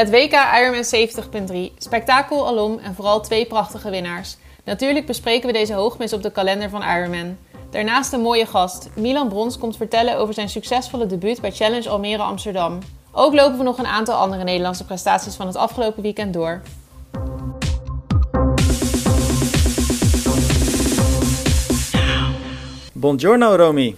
Het WK Ironman 70.3, spektakel alom en vooral twee prachtige winnaars. Natuurlijk bespreken we deze hoogmis op de kalender van Ironman. Daarnaast een mooie gast. Milan Brons komt vertellen over zijn succesvolle debuut bij Challenge Almere Amsterdam. Ook lopen we nog een aantal andere Nederlandse prestaties van het afgelopen weekend door. Buongiorno, Romy.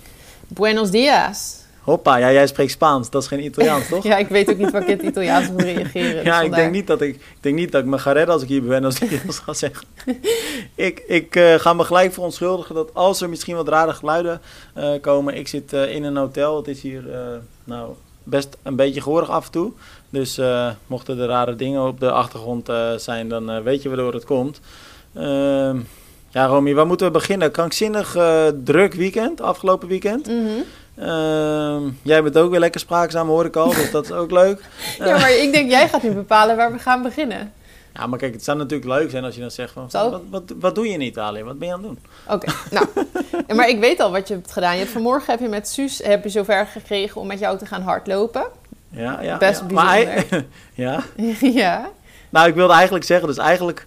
Buenos dias. Hoppa, ja, jij spreekt Spaans. Dat is geen Italiaans, toch? ja, ik weet ook niet waar ik in het Italiaans moet reageren. dus ja, ik denk, niet dat ik, ik denk niet dat ik me ga redden als ik hier ben als ik Dias ga zeggen. ik ik eh, ga me gelijk verontschuldigen dat als er misschien wat rare geluiden eh, komen. Ik zit eh, in een hotel. Het is hier nou, best een beetje gehoorig af en toe. Dus mochten er rare dingen op de achtergrond zijn, dan weet je waardoor het komt. Ehm, ja, Romy, waar moeten we beginnen? Krankzinnig druk weekend, afgelopen weekend. Mhm. Ehm, jij bent ook weer lekker spraakzaam, hoor ik al, dus dat is ook leuk. Ja, maar ik denk jij gaat nu bepalen waar we gaan beginnen. Ja, maar kijk, het zou natuurlijk leuk zijn als je dan zegt van... Wat, wat, wat doe je in Italië? Wat ben je aan het doen? Oké, nou. Maar ik weet al wat je hebt gedaan. Je hebt vanmorgen heb je met Suus heb je zover gekregen om met jou te gaan hardlopen. Ja, ja. Best ja. Maar hij- bijzonder. ja. ja. Nou, ik wilde eigenlijk zeggen, dus eigenlijk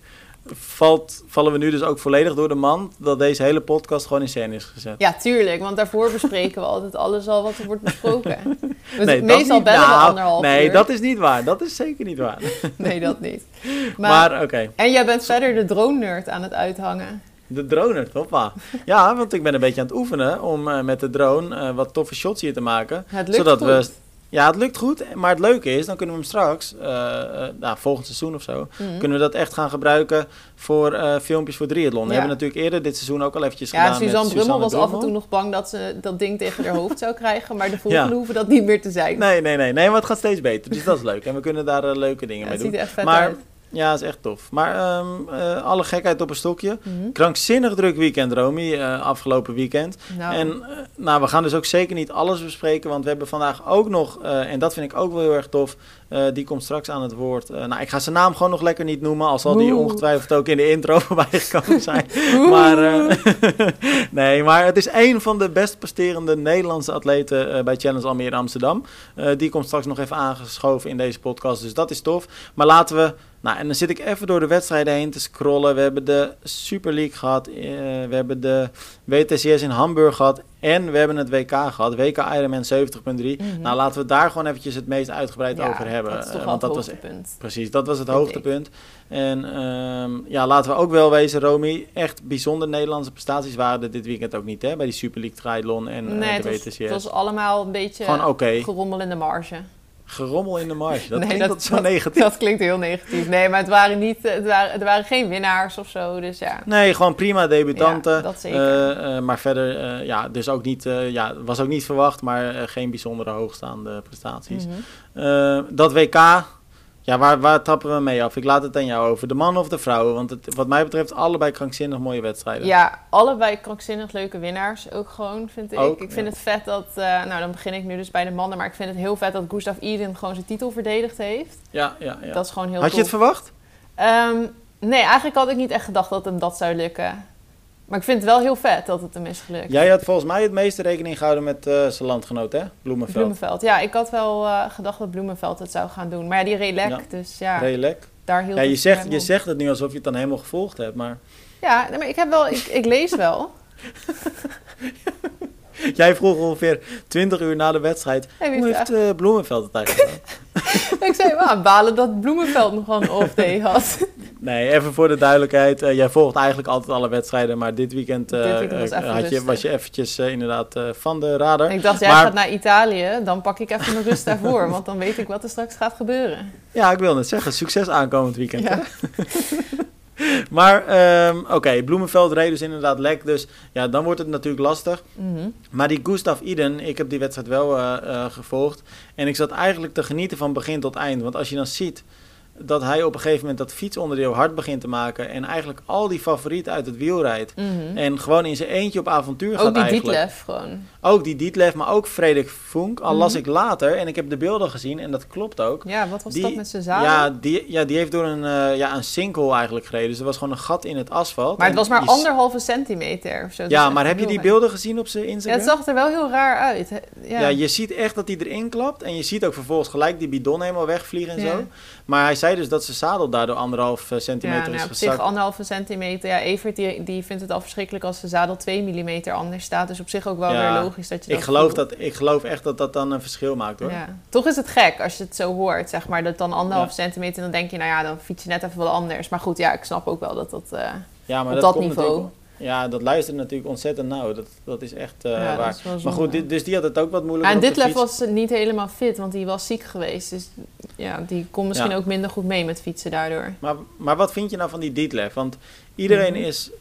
valt, vallen we nu dus ook volledig door de mand... dat deze hele podcast gewoon in scène is gezet. ja, tuurlijk. Want daarvoor bespreken we altijd alles al wat er wordt besproken. We Nee, meestal niet- bellen we nou, anderhalf Nee, uur. dat is niet waar. Dat is zeker niet waar. Nee, dat niet. Maar, Maar, oké, En jij bent verder de drone-nerd aan het uithangen. de drone, hoppa. Ja, want ik ben een beetje aan het oefenen om eh, met de drone eh, wat toffe shots hier te maken. Het lukt Zodat goed. we Ja, het lukt goed. Maar het leuke is, dan kunnen we hem straks, eh, eh, nou, volgend seizoen of zo, Mhm. kunnen we dat echt gaan gebruiken voor eh, filmpjes voor triathlon. Ja. We hebben natuurlijk eerder dit seizoen ook al eventjes Ja, gedaan Suzanne met Brummel was Suzanne af en toe nog bang dat ze dat ding tegen haar hoofd zou krijgen. Maar de volgende Ja. hoeven dat niet meer te zijn. Nee, nee, nee, nee, maar het gaat steeds beter. Dus dat is leuk. En we kunnen daar leuke dingen Ja, mee het ziet doen. er echt vet Maar- uit. Ja, is echt tof. Maar ehm, eh, alle gekheid op een stokje. Mhm. Krankzinnig druk weekend, Romy, eh, afgelopen weekend. Nou, En eh, nou, we gaan dus ook zeker niet alles bespreken, want we hebben vandaag ook nog, en dat vind ik ook wel heel erg tof, eh, die komt straks aan het woord. Eh, nou, ik ga zijn naam gewoon nog lekker niet noemen, al zal die ongetwijfeld ook in de intro voorbij gekomen zijn. maar, eh, nee, maar het is een van de best presterende Nederlandse atleten bij Challenge Almere Amsterdam. Die komt straks nog even aangeschoven in deze podcast, dus dat is tof. Maar laten we nou, en dan zit ik even door de wedstrijden heen te scrollen. We hebben de Super League gehad. eh, we hebben de WTCS in Hamburg gehad. En we hebben het WK gehad. WK Ironman 70.3. Mhm. Nou, laten we daar gewoon eventjes het meest uitgebreid ja, over hebben. Dat is toch Eh, want het dat was. Precies, dat was het hoogtepunt. En ehm, ja, laten we ook wel wezen, Romy. Echt bijzonder Nederlandse prestaties waren er dit weekend ook niet, hè? Bij die Super League Triathlon en eh, de WTCS. het was allemaal een beetje Gewoon gerommel in de marge. Gerommel in de marge. Dat Nee, klinkt dat- zo negatief. Dat klinkt heel negatief. Nee, maar het waren, niet, het waren, er waren geen winnaars of zo. Dus ja, Nee, gewoon prima debutanten. Ja, dat zeker. Eh, eh, maar verder, eh, ja, dus ook niet, eh, ja, was ook niet verwacht, maar eh, geen bijzondere hoogstaande prestaties. Mhm. Eh, dat WK, ja, waar, waar tappen we mee af? Ik laat het aan jou over. De mannen of de vrouwen? Want het, wat mij betreft allebei krankzinnig mooie wedstrijden. ja, allebei krankzinnig leuke winnaars ook gewoon, vind ik. Ook, ik vind ja. het vet dat, eh, nou dan begin ik nu dus bij de mannen, maar ik vind het heel vet dat Gustav Iden gewoon zijn titel verdedigd heeft. ja, ja. ja. Dat is gewoon heel Had je het verwacht? Ehm, nee, eigenlijk had ik niet echt gedacht dat hem dat zou lukken. Maar ik vind het wel heel vet dat het hem is gelukt. Jij had volgens mij het meeste rekening gehouden met eh, zijn landgenoot, hè? Bloemenveld. Bloemenveld. Ja, ik had wel eh, gedacht dat Bloemenveld het zou gaan doen. Maar ja, die reed lek, Ja. dus ja, Redelijk. daar hield Ja, je zegt, je zegt het nu alsof je het dan helemaal gevolgd hebt, maar... Ja, nee, maar ik heb wel, ik, ik lees wel. Jij vroeg ongeveer 20 uur na de wedstrijd, Hey, hoe heeft eh, Bloemenveld het eigenlijk gedaan? ik zei, well, balen dat Bloemenveld nog wel een off-day had. Nee, even voor de duidelijkheid. eh, jij volgt eigenlijk altijd alle wedstrijden, maar dit weekend, eh, Dit weekend was had je, was je eventjes inderdaad van de radar. Ik dacht, jij Maar- gaat naar Italië, dan pak ik even mijn rust daarvoor. Want dan weet ik wat er straks gaat gebeuren. Ja, ik wil net zeggen, succes aankomend weekend. Ja. maar ehm, oké, Bloemenveld reed dus inderdaad lek, dus ja, dan wordt het natuurlijk lastig. Mhm. Maar die Gustav Iden, ik heb die wedstrijd wel eh, eh, gevolgd. En ik zat eigenlijk te genieten van begin tot eind. Want als je dan ziet dat hij op een gegeven moment dat fietsonderdeel hard begint te maken. En eigenlijk al die favorieten uit het wiel rijdt. Mhm. En gewoon in zijn eentje op avontuur gaat Ook die eigenlijk. Dietlef gewoon. Ook die Dietlef, maar ook Frederik Funk. Al las Mhm. ik later, en ik heb de beelden gezien en dat klopt ook. Ja, wat was Die- dat met zijn zadel? Ja die, ja, die heeft door een, eh, ja, een sinkhole eigenlijk gereden. Dus er was gewoon een gat in het asfalt. maar het was maar die anderhalve centimeter of zo. Dat is Ja, maar heb je die beelden gezien op zijn weinig. Ja, Instagram? het zag er wel heel raar uit. Ja, Ja. je ziet echt dat hij erin klapt. En je ziet ook vervolgens gelijk die bidon helemaal wegvliegen en Ja. zo. Maar hij zei dus dat zijn zadel daardoor anderhalf eh, Ja, centimeter nou, is op zich gezakt. anderhalve centimeter. Ja, Evert die, die vindt het al verschrikkelijk als de zadel 2 mm anders staat. Dus op zich ook wel Ja, weer logisch dat je dat Ik geloof, voelt. dat, ik geloof echt dat dat dan een verschil maakt hoor. Ja. Toch is het gek als je het zo hoort, zeg maar. Dat dan anderhalf Ja. centimeter, dan denk je, nou ja, dan fiets je net even wel anders. Maar goed, ja, ik snap ook wel dat dat... eh, Ja, maar Op dat, dat komt niveau. Ja, dat luistert natuurlijk ontzettend nauw. Dat, dat is echt ja, dat waar. is Maar goed, dit, dus die had het ook wat Ja, moeilijker en Ditlef fiets. was niet helemaal fit, want die was ziek geweest. Dus ja, die kon misschien Ja. ook minder goed mee met fietsen daardoor. Maar, maar wat vind je nou van die Dietlef? Want iedereen Mhm. is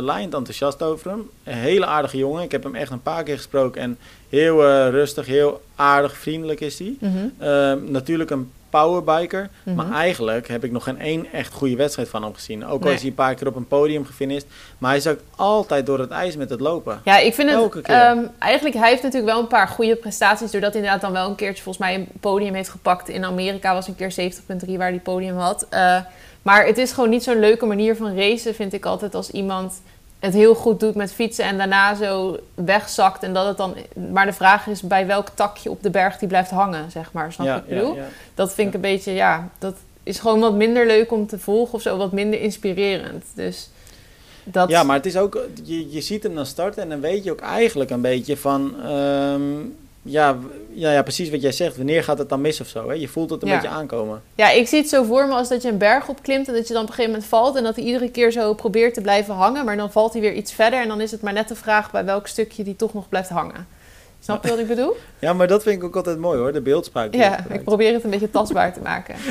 laaiend enthousiast over hem. Een hele aardige jongen. Ik heb hem echt een paar keer gesproken. En heel rustig, heel aardig, vriendelijk is hij. Mhm. Ehm, natuurlijk een powerbiker. Mhm. Maar eigenlijk heb ik nog geen één echt goede wedstrijd van hem gezien. Ook al Nee. is hij een paar keer op een podium gefinished. Maar hij zakt altijd door het ijs met het lopen. Ja, ik vind het Elke ehm, eigenlijk, hij heeft natuurlijk wel een paar goede prestaties. Doordat hij inderdaad dan wel een keertje volgens mij een podium heeft gepakt. In Amerika was een keer 70.3 waar hij podium had. Eh, maar het is gewoon niet zo'n leuke manier van racen, vind ik altijd. Als iemand het heel goed doet met fietsen en daarna zo wegzakt. En dat het dan. Maar de vraag is bij welk takje op de berg die blijft hangen, zeg maar. Snap je ik bedoel? ja. Dat vind ik een beetje, ja, dat is gewoon wat minder leuk om te volgen of zo, wat minder inspirerend. Dus dat. Ja, maar het is ook, je, je ziet hem dan starten en dan weet je ook eigenlijk een beetje van, ehm, ja, ja, ja, precies wat jij zegt. Wanneer gaat het dan mis of zo? Hè? Je voelt het een Ja. beetje aankomen. Ja, ik zie het zo voor me als dat je een berg opklimt en dat je dan op een gegeven moment valt en dat hij iedere keer zo probeert te blijven hangen, maar dan valt hij weer iets verder en dan is het maar net de vraag bij welk stukje die toch nog blijft hangen. Snap je wat ik bedoel? Ja, maar dat vind ik ook altijd mooi hoor, de beeldspraak. Ja, ik probeer het een beetje tastbaar te maken.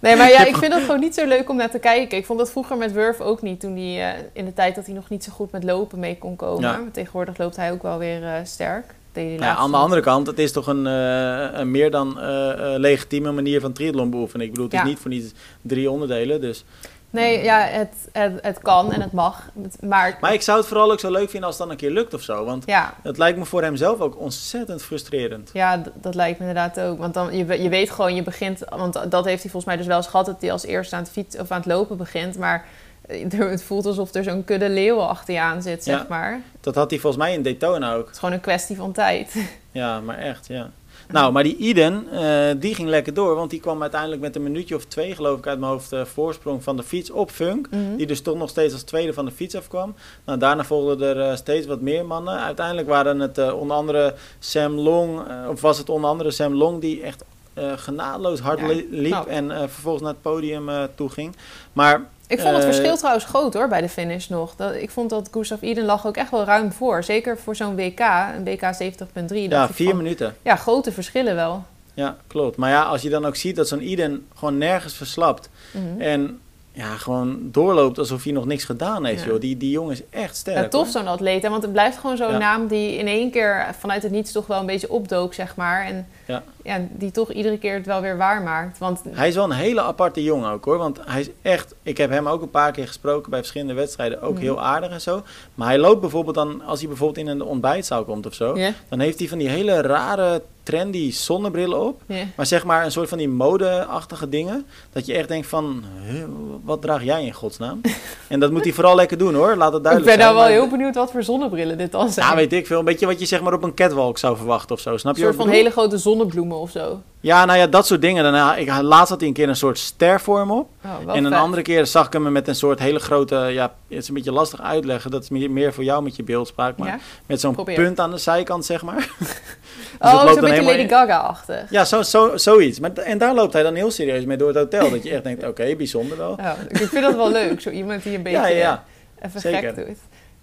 Nee, maar ja, ik vind het gewoon niet zo leuk om naar te kijken. Ik vond dat vroeger met Wurf ook niet, toen hij eh, in de tijd dat hij nog niet zo goed met lopen mee kon komen. Ja. Maar tegenwoordig loopt hij ook wel weer eh, sterk. Nou ja, aan de andere kant, het is toch een, eh, een meer dan eh, eh, legitieme manier van triathlon beoefenen. Ik bedoel, het is niet voor niets drie onderdelen, dus... Nee, ja, het, het, het kan en het mag. Maar, Maar ik zou het vooral ook zo leuk vinden als het dan een keer lukt of zo. Want ja, het lijkt me voor hem zelf ook ontzettend frustrerend. Ja, dat lijkt me inderdaad ook. Want dan, je, je weet gewoon, je begint... Want dat heeft hij volgens mij dus wel eens gehad... dat hij als eerste aan het fietsen of aan het lopen begint. Maar het voelt alsof er zo'n kudde leeuwen achter je aan zit, zeg Ja. maar. Dat had hij volgens mij in Daytona ook. Het is gewoon een kwestie van tijd. Ja, maar echt, ja. Nou, maar die Iden, eh, die ging lekker door. Want die kwam uiteindelijk met een minuutje of twee, geloof ik, uit mijn hoofd... eh, voorsprong van de fiets op Funk. Mhm. Die dus toch nog steeds als tweede van de fiets afkwam. Nou, daarna volgden er eh, steeds wat meer mannen. Uiteindelijk waren het onder andere Sam Long... of was het onder andere Sam Long die echt... eh genadeloos hard Ja, liep en eh, vervolgens naar het podium eh, toe ging. Maar Ik vond het verschil trouwens groot hoor, bij de finish nog. Dat, ik vond dat Gustav Iden lag ook echt wel ruim voor. Zeker voor zo'n WK, een WK 70.3. ja, vier van, minuten. Ja, grote verschillen wel. Ja, klopt. Maar ja, als je dan ook ziet dat zo'n Iden gewoon nergens verslapt... Mhm. En ja, gewoon doorloopt alsof hij nog niks gedaan heeft, Ja. joh. Die, die jongen is echt sterk. Ja, tof zo'n atleet. Hè? Want het blijft gewoon zo'n Ja. naam die in één keer vanuit het niets toch wel een beetje opdook, zeg maar. En Ja. ja, die toch iedere keer het wel weer waarmaakt. Want Hij is wel een hele aparte jongen ook, hoor. Want hij is echt... Ik heb hem ook een paar keer gesproken bij verschillende wedstrijden. Ook Mhm. heel aardig en zo. Maar hij loopt bijvoorbeeld dan... Als hij bijvoorbeeld in een ontbijtzaal komt of zo... Dan heeft hij van die hele rare, trendy zonnebrillen op. Maar zeg maar een soort van die mode-achtige dingen. Dat je echt denkt van... "Huh, wat draag jij in godsnaam? en dat moet hij vooral lekker doen, hoor. Laat het ik duidelijk ben nou zijn. wel Maar- heel benieuwd wat voor zonnebrillen dit dan zijn. Ja, weet ik veel. Een beetje wat je zeg maar op een catwalk zou verwachten of zo. Snap een je soort wat van ik hele grote zonnebloemen of zo. Ja, nou ja, dat soort dingen. Daarna, ik, laatst had hij een keer een soort ster voor hem op. Oh, en een vet. andere keer zag ik hem met een soort hele grote... Ja, het is een beetje lastig uitleggen. Dat is meer, voor jou met je beeldspraak. Maar Ja? met zo'n punt aan de zijkant, zeg maar. Dus Oh, zo'n beetje Lady Gaga-achtig. Ja, zo, zo, zoiets. Maar, en daar loopt hij dan heel serieus mee door het hotel. Dat je echt denkt, oké, bijzonder wel. Oh, ik vind dat wel leuk, zo iemand die een beetje Ja, ja, ja. even Zeker. gek doet.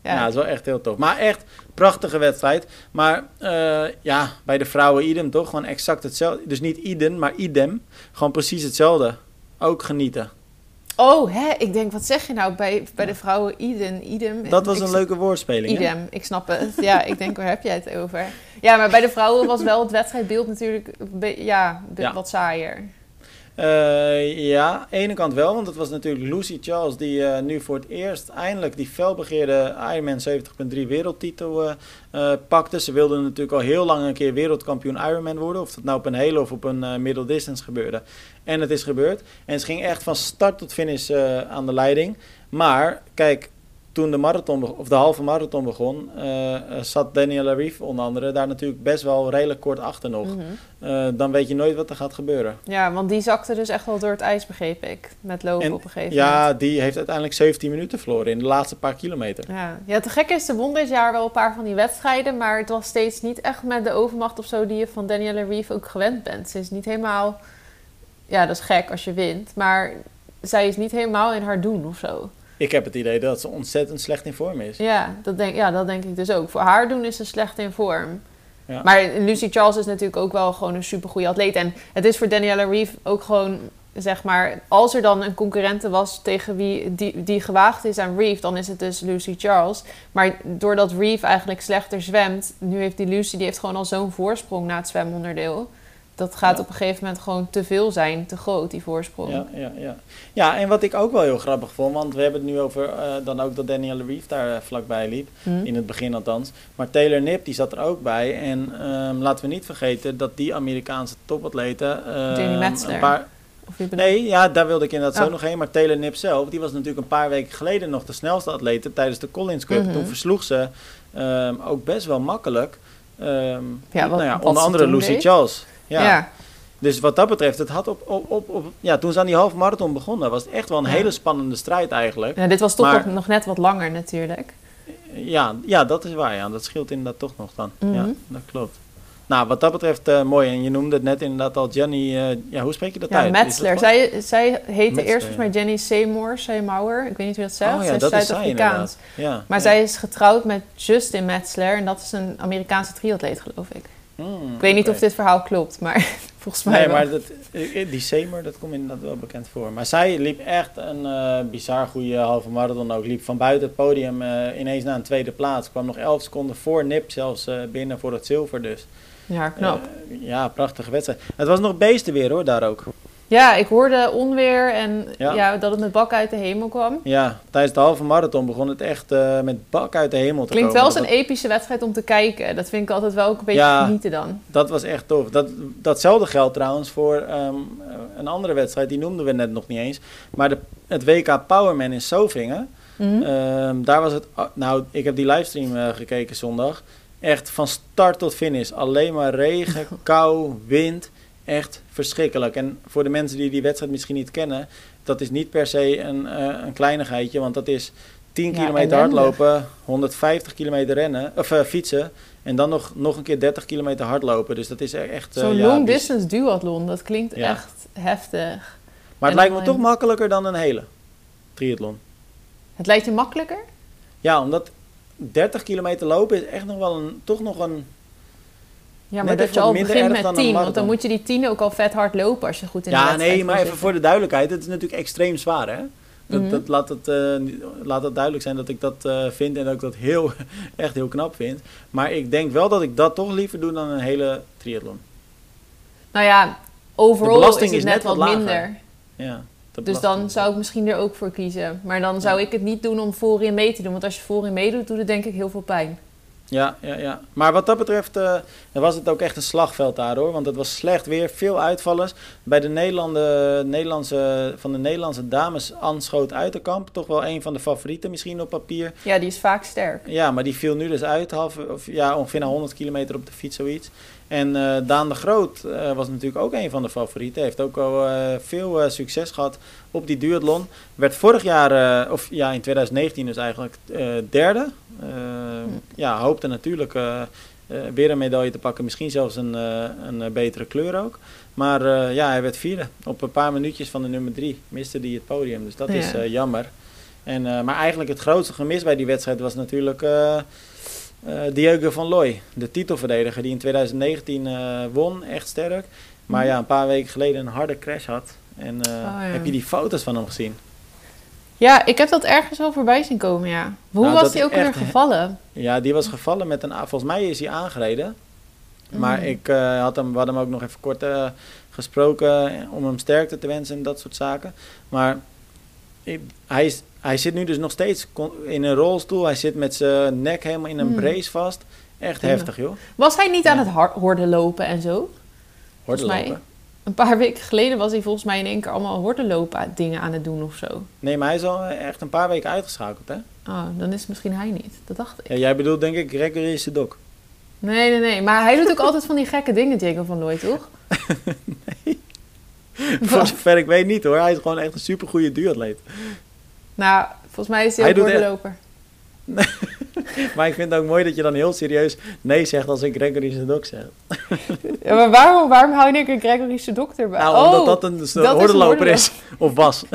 Ja. Ja. dat is wel echt heel tof. Maar echt, prachtige wedstrijd. Maar eh, ja, bij de vrouwen idem toch? Gewoon exact hetzelfde. Dus niet idem, maar idem. Gewoon precies hetzelfde. Ook genieten. Oh, hè, ik denk, wat zeg je nou bij, bij de vrouwen Iden, idem? Dat was een leuke woordspeling. hè? Idem, ik snap het. Ja, ik denk, waar heb jij het over? Ja, maar bij de vrouwen was wel het wedstrijdbeeld natuurlijk ja, be- Ja. wat saaier. Uh, ja, aan de ene kant wel, want het was natuurlijk Lucy Charles die uh, nu voor het eerst eindelijk die felbegeerde Ironman 70.3 wereldtitel uh, pakte. Ze wilde natuurlijk al heel lang een keer wereldkampioen Ironman worden, of dat nou op een hele of op een middle distance gebeurde. En het is gebeurd. En ze ging echt van start tot finish aan de leiding. Maar kijk, toen de marathon of de halve marathon begon, uh, zat Daniel Reef onder andere daar natuurlijk best wel redelijk kort achter nog. Mhm. Eh, dan weet je nooit wat er gaat gebeuren. Ja, want die zakte dus echt wel door het ijs, begreep ik, met lopen op een gegeven ja, moment. Ja, die heeft uiteindelijk 17 minuten verloren in de laatste paar kilometer. Ja, ja te gek is, de won dit jaar wel een paar van die wedstrijden, maar het was steeds niet echt met de overmacht of zo die je van Danielle Reef ook gewend bent. Ze is niet helemaal, ja, dat is gek als je wint, maar zij is niet helemaal in haar doen of zo. Ik heb het idee dat ze ontzettend slecht in vorm is. Ja, dat denk, ja, dat denk ik dus ook. Voor haar doen is ze slecht in vorm. Ja. Maar Lucy Charles is natuurlijk ook wel gewoon een supergoeie atleet. En het is voor Daniela Reeve ook gewoon, zeg maar... Als er dan een concurrente was tegen wie die, die gewaagd is aan Reeve... dan is het dus Lucy Charles. Maar doordat Reeve eigenlijk slechter zwemt... nu heeft die Lucy die heeft gewoon al zo'n voorsprong na het zwemonderdeel dat gaat op een gegeven moment gewoon te veel zijn, te groot, die voorsprong. Ja, ja, ja. ja en wat ik ook wel heel grappig vond, want we hebben het nu over uh, dan ook dat Daniel Reeve daar uh, vlakbij liep, mhm. in het begin althans. Maar Taylor Nip, die zat er ook bij. En um, laten we niet vergeten dat die Amerikaanse topatleten... Uh, Metzler. Een paar, nee, ja, daar wilde ik inderdaad oh. zo nog heen. Maar Taylor Nip zelf, die was natuurlijk een paar weken geleden nog de snelste atlete tijdens de Collins Cup. Mhm. Toen versloeg ze um, ook best wel makkelijk. Um, ja, wat, nou ja, onder andere Lucy Charles. Ja. Dus wat dat betreft, het had op, op, op, op, ja, toen ze aan die halve marathon begonnen, was het echt wel een hele spannende strijd eigenlijk. Ja, dit was toch nog net wat langer natuurlijk. Ja, ja, dat is waar. Ja. Dat scheelt inderdaad toch nog dan. Ja, mhm. dat klopt. Nou, wat dat betreft uh, mooi. En je noemde het net inderdaad al Jenny... Uh, ja, hoe spreek je dat ja, uit? Metzler. Zij, zij heette eerst volgens mij Jenny Seymour, Seymour. Ik weet niet hoe dat zegt. Oh, ja, zij is Zuid-Afrikaans. Ja, maar zij is getrouwd met Justin Metzler. En dat is een Amerikaanse triatleet, geloof ik. Hmm, ik weet niet of dit verhaal klopt, maar volgens mij Nee, wel. maar dat, die Semer, dat komt inderdaad wel bekend voor. Maar zij liep echt een uh, bizar goede halve marathon ook. Liep van buiten het podium uh, ineens naar een tweede plaats. Kwam nog 11 seconden voor Nip zelfs uh, binnen voor het zilver dus. Ja, knap. ja, prachtige wedstrijd. Het was nog beesten weer hoor, daar ook. Ja, ik hoorde onweer en ja. dat het met bak uit de hemel kwam. Ja, tijdens de halve marathon begon het echt uh, met bak uit de hemel te Klinkt komen. Klinkt wel als een epische wedstrijd om te kijken. Dat vind ik altijd wel ook een beetje ja, genieten dan. dat was echt tof. Dat, datzelfde geldt trouwens voor um, een andere wedstrijd, die noemden we net nog niet eens. Maar de, het WK Powerman in Sovingen. Mm -hmm. um, daar was het, nou ik heb die livestream uh, gekeken zondag. Echt van start tot finish. Alleen maar regen, kou, wind echt verschrikkelijk. En voor de mensen die die wedstrijd misschien niet kennen, dat is niet per se een, uh, een kleinigheidje, want dat is 10 ja, kilometer hardlopen, 150 kilometer rennen, of uh, fietsen. En dan nog, nog een keer 30 kilometer hardlopen. Dus dat is echt. Uh, Zo'n ja, long distance duathlon, dat klinkt echt heftig. Maar het lijkt me toch makkelijker dan een hele triathlon. Het lijkt je makkelijker? Ja, omdat 30 kilometer lopen is echt nog wel een, toch nog een ja, maar dat je al begint met 10, want dan moet je die 10 ook al vet hard lopen als je goed in ja, de Ja, nee, maar even voor de duidelijkheid, het is natuurlijk extreem zwaar, hè? Dat, mm -hmm. dat, laat, het, uh, laat het duidelijk zijn dat ik dat uh, vind en dat ik dat heel, echt heel knap vind. Maar ik denk wel dat ik dat toch liever doe dan een hele triathlon. Nou ja, overal is het is net, wat, wat minder. Ja, dus dan zou ik misschien er ook voor kiezen. Maar dan zou ik het niet doen om voorin mee te doen. Want als je voorin meedoet, doet het denk ik heel veel pijn. Ja, ja, ja. Maar wat dat betreft uh, was het ook echt een slagveld daar hoor. Want het was slecht weer, veel uitvallers. Bij de Nederlandse, van de Nederlandse dames Anschoot Uiterkamp. Toch wel een van de favorieten misschien op papier. Ja, die is vaak sterk. Ja, maar die viel nu dus uit. Half, of, ja, ongeveer naar 100 kilometer op de fiets zoiets. En uh, Daan de Groot uh, was natuurlijk ook een van de favorieten. Heeft ook al uh, veel succes gehad op die duathlon. Werd vorig jaar, of ja, in 2019 dus eigenlijk derde. Hm. Ja, hoopte natuurlijk weer een medaille te pakken. Misschien zelfs een, een betere kleur ook. Maar ja, hij werd vierde. Op een paar minuutjes van de nummer drie miste hij het podium. Dus dat ja. is jammer. En, maar eigenlijk het grootste gemis bij die wedstrijd was natuurlijk... Uh, Diego van Looy, de titelverdediger die in 2019 uh, won, echt sterk. Maar mhm. ja, een paar weken geleden een harde crash had. En uh, oh, ja. heb je die foto's van hem gezien? Ja, ik heb dat ergens al voorbij zien komen, ja. Hoe nou, was hij ook weer gevallen? Ja, die was gevallen met een... Volgens mij is hij aangereden Maar Mm. ik eh, had hem, we hadden hem ook nog even kort eh, gesproken om hem sterkte te wensen en dat soort zaken. Maar ik- hij, is, hij zit nu dus nog steeds in een rolstoel. Hij zit met zijn nek helemaal in een Mm. brace vast. Echt Ja. heftig, joh. Was hij niet aan het horden lopen en zo? Horden mij- lopen. Een paar weken geleden was hij volgens mij in één keer allemaal hordenlopen dingen aan het doen of zo. Nee, maar hij is al echt een paar weken uitgeschakeld, hè? Oh, dan is het misschien hij niet. Dat dacht ik. Ja, jij bedoelt denk ik Gregory Sedok. Nee, nee, nee. Maar hij doet ook altijd van die gekke dingen, Jacob van Looy, toch? Voor zover ik weet niet hoor. Hij is gewoon echt een supergoeie duatleet. Nou, volgens mij is hij, ook echt- hordenloper. Maar ik vind het ook mooi dat je dan heel serieus nee zegt als ik Gregory Sedok zeg. Ja, maar waarom, waarom hou ik een Gregorische dokter bij? Nou, oh, omdat dat een dat is een hordenloper is. Of was.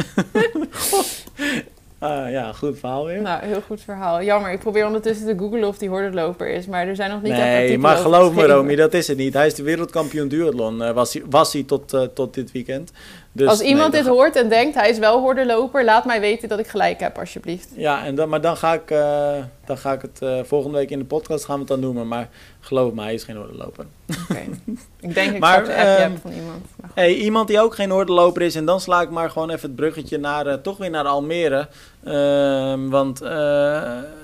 Ah, ja, goed verhaal weer. Nou, heel goed verhaal. Jammer, ik probeer ondertussen te googlen of die hordenloper is, maar er zijn nog niet echt nee, maar geloof me. Romy, dat is het niet. Hij is de wereldkampioen duathlon. eh, was, hij, was hij tot, eh, tot dit weekend. Dus, Als iemand nee, dit hoort en denkt, hij is wel hordenloper, laat mij weten dat ik gelijk heb, alsjeblieft. Ja, en dan, maar dan ga ik, eh, dan ga ik het eh, volgende week in de podcast gaan we het dan noemen. Maar geloof me, hij is geen hordenloper. Oké. ik denk dat ik Maar, straks een appje ehm, heb van iemand. Hey, iemand die ook geen hordenloper is. En dan sla ik maar gewoon even het bruggetje naar, eh, toch weer naar Almere. Ehm, want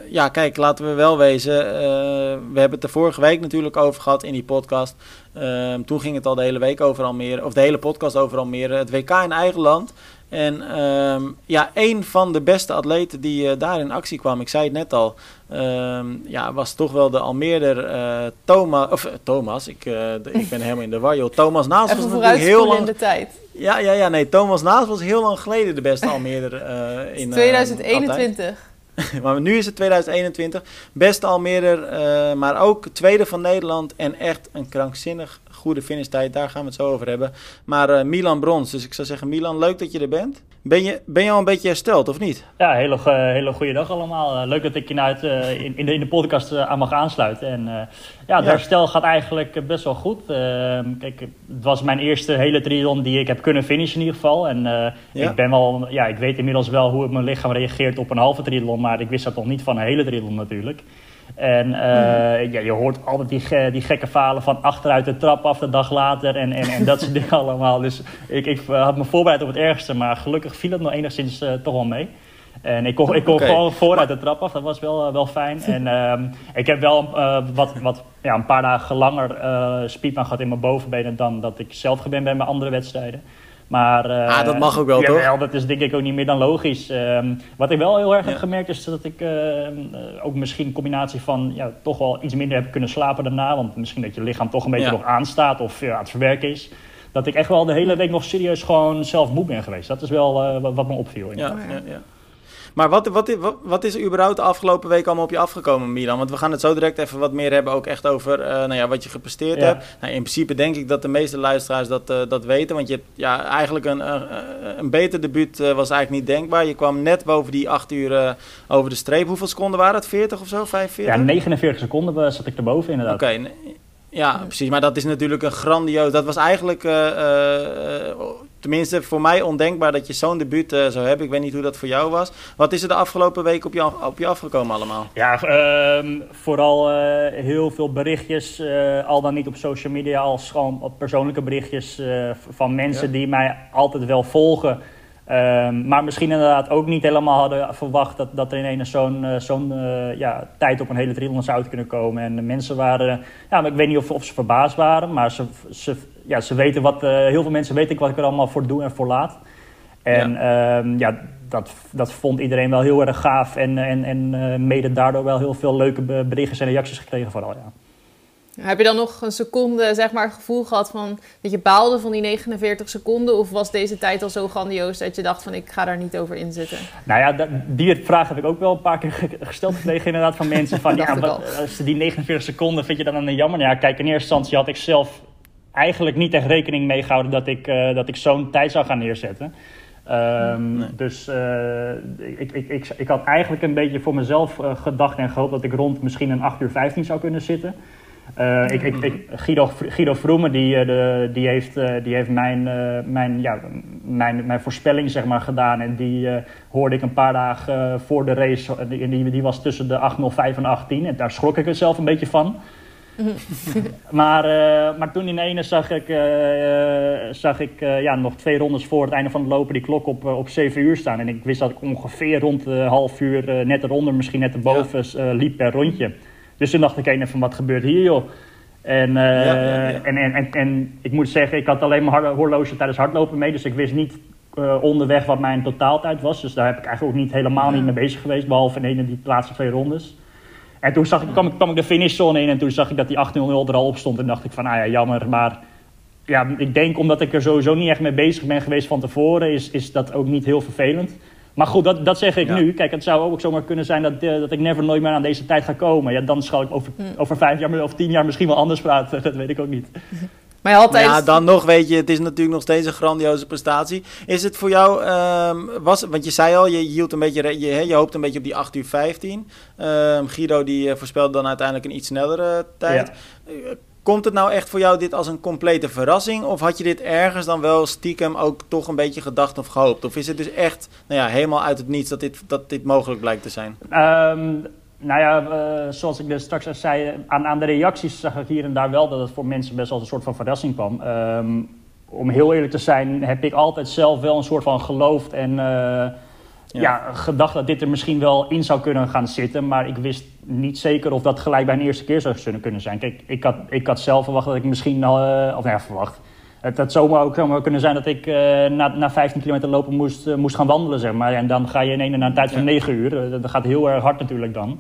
ja, kijk, laten we wel wezen. eh, we hebben het er vorige week natuurlijk over gehad in die podcast. Ehm, toen ging het al de hele week over Almere. Of de hele podcast over Almere. Het WK in eigen land. En ehm, ja, een van de beste atleten die eh, daar in actie kwam, ik zei het net al, ehm, ja, was toch wel de Almeerder eh, Thomas. Of eh, Thomas, ik, eh, ik ben helemaal in de war. joh. Thomas Naas was natuurlijk heel lang in de tijd. ja, ja, ja, nee. Thomas Naas was heel lang geleden de beste Almere eh in eh, 2021. Maar nu is het 2021. Beste Almere, eh, maar ook tweede van Nederland. En echt een krankzinnig goede finishtijd. Daar gaan we het zo over hebben. Maar eh, Milan Brons. Dus ik zou zeggen, Milan, leuk dat je er bent. Ben je, ben je al een beetje hersteld, of niet? Ja, hele, hele goede dag allemaal. Eh, leuk dat ik je nou uit, eh, in, in, de, in de podcast eh, aan mag aansluiten. En ja, het Ja. herstel gaat eigenlijk best wel goed. Eh, kijk, het was mijn eerste hele triathlon die ik heb kunnen finishen in ieder geval. En Ja. ik ben wel, ja, ik weet inmiddels wel hoe mijn lichaam reageert op een halve triathlon, maar ik wist dat nog niet van een hele triathlon natuurlijk. En eh, ja, je hoort altijd die, die gekke falen van achteruit de trap af de dag later en, en, en dat soort dingen allemaal. Dus ik, ik eh, had me voorbereid op het ergste, maar gelukkig viel het nog enigszins eh, toch wel mee. En ik kon, ik kon gewoon vooruit de trap af, dat was wel, wel fijn. En ehm, ik heb wel wat, wat, ja, een paar dagen langer speedbaan gehad in mijn bovenbenen dan dat ik zelf gewend ben bij andere wedstrijden. Maar, eh, Ah, dat mag ook wel, ja, toch? wel, dat is denk ik ook niet meer dan logisch. Ehm, wat ik wel heel erg Ja. heb gemerkt is dat ik eh, eh, ook misschien een combinatie van ja, toch wel iets minder heb kunnen slapen daarna. Want misschien dat je lichaam toch een beetje nog aanstaat of aan het verwerken is. Dat ik echt wel de hele week nog serieus gewoon zelf moe ben geweest. Dat is wel eh, wat, me opviel. Ja, ja. Maar wat, wat, wat, wat is er überhaupt de afgelopen week allemaal op je afgekomen, Milan? Want we gaan het zo direct even wat meer hebben, ook echt over eh, nou ja, wat je gepresteerd Ja. hebt. Nou, in principe denk ik dat de meeste luisteraars dat, eh, dat weten. Want je hebt ja, eigenlijk een, een, een beter debuut eh, was eigenlijk niet denkbaar. Je kwam net boven die 8 uur over de streep. Hoeveel seconden waren het? 40 of zo? 45? Ja, 49 seconden zat ik erboven inderdaad. Oké, ja, precies. Maar dat is natuurlijk een grandioos. Dat was eigenlijk, tenminste voor mij ondenkbaar dat je zo'n debuut eh, zou hebben. Ik weet niet hoe dat voor jou was. Wat is er de afgelopen week op je, af- op je afgekomen allemaal? Ja, ehm, vooral eh, heel veel berichtjes, eh, al dan niet op social media, als gewoon op persoonlijke berichtjes van mensen Ja. die mij altijd wel volgen. Ehm, maar misschien inderdaad ook niet helemaal hadden verwacht dat, dat er ineens zo'n eh, zo'n eh, ja, tijd op een hele triathlon zou uit kunnen komen. En de mensen waren, ja, maar ik weet niet of, of ze verbaasd waren, maar ze, ze, ja, ze weten wat, eh, heel veel mensen weten wat ik er allemaal voor doe en voor laat. En ja, ja dat, dat vond iedereen wel heel erg gaaf. En, en, en mede daardoor wel heel veel leuke be- berichten en reacties gekregen vooral. Ja. Heb je dan nog een seconde, zeg maar, het gevoel gehad van dat je baalde van die 49 seconden? Of was deze tijd al zo grandioos dat je dacht van ik ga daar niet over inzitten? Nou ja, die vraag heb ik ook wel een paar keer ge- gesteld gekregen inderdaad van mensen. Van, ja, wat, die 49 seconden vind je dan een jammer? Nou Ja, kijk, in eerste instantie had ik zelf eigenlijk niet echt rekening mee gehouden dat ik, eh, dat ik zo'n tijd zou gaan neerzetten. Ehm, Nee. Dus eh, ik, ik, ik, ik had eigenlijk een beetje voor mezelf eh, gedacht en gehoopt dat ik rond misschien een 8 uur 15 zou kunnen zitten. Eh, ik, ik, ik, Guido, Guido Vroemen die, eh, de, die heeft, eh, die heeft mijn, mijn, ja, mijn, mijn voorspelling zeg maar, gedaan. En die hoorde ik een paar dagen voor de race. En die, die, was tussen de 8.05 en 8.10. En daar schrok ik er zelf een beetje van. maar, uh, maar toen in ene zag ik, zag ik ja, nog twee rondes voor het einde van het lopen die klok op, op 7 uur staan. En ik wist dat ik ongeveer rond half uur net eronder, misschien net erboven ja. liep per rondje. Dus toen dacht ik even wat gebeurt hier joh? En, ja, ja, en, en, en, en, ik moet zeggen, ik had alleen maar horloge tijdens hardlopen mee. Dus ik wist niet onderweg wat mijn totaaltijd was. Dus daar heb ik eigenlijk ook niet helemaal niet mee bezig geweest. Behalve in ene die laatste twee rondes. En toen zag ik, kwam, ik, kwam ik de finishzone in en toen zag ik dat die 8-0 er al op stond. En dacht ik van, nou ja, jammer. Maar ja, ik denk omdat ik er sowieso niet echt mee bezig ben geweest van tevoren, is, is dat ook niet heel vervelend. Maar goed, dat, dat zeg ik nu. Kijk, het zou ook zomaar kunnen zijn dat, uh, dat ik never nooit meer aan deze tijd ga komen. Ja, dan zal ik over, mm. over vijf jaar of tien jaar misschien wel anders praten. Dat weet ik ook niet. Maar altijd... ja, dan nog weet je, het is natuurlijk nog steeds een grandioze prestatie. Is het voor jou, um, was, want je zei al, je hield een beetje, je, je hoopt een beetje op die 8 uur 15. Um, Guido die uh, voorspelde dan uiteindelijk een iets snellere tijd. Ja. Komt het nou echt voor jou dit als een complete verrassing? Of had je dit ergens dan wel stiekem ook toch een beetje gedacht of gehoopt? Of is het dus echt nou ja, helemaal uit het niets dat dit, dat dit mogelijk blijkt te zijn? Um, nou ja, zoals ik dus straks al zei, aan, de reacties zag ik hier en daar wel dat het voor mensen best wel een soort van verrassing kwam. Um, om heel eerlijk te zijn, heb ik altijd zelf wel een soort van geloofd en uh, ja. ja. gedacht dat dit er misschien wel in zou kunnen gaan zitten. Maar ik wist niet zeker of dat gelijk bij een eerste keer zou kunnen zijn. Kijk, ik had, ik had zelf verwacht dat ik misschien, uh, of nou ja, verwacht. Het had zomaar ook zomaar kunnen zijn dat ik uh, na, na 15 kilometer lopen moest, uh, moest gaan wandelen, zeg maar. En dan ga je in ene naar een tijd van ja. 9 uur. dat gaat heel erg hard natuurlijk dan.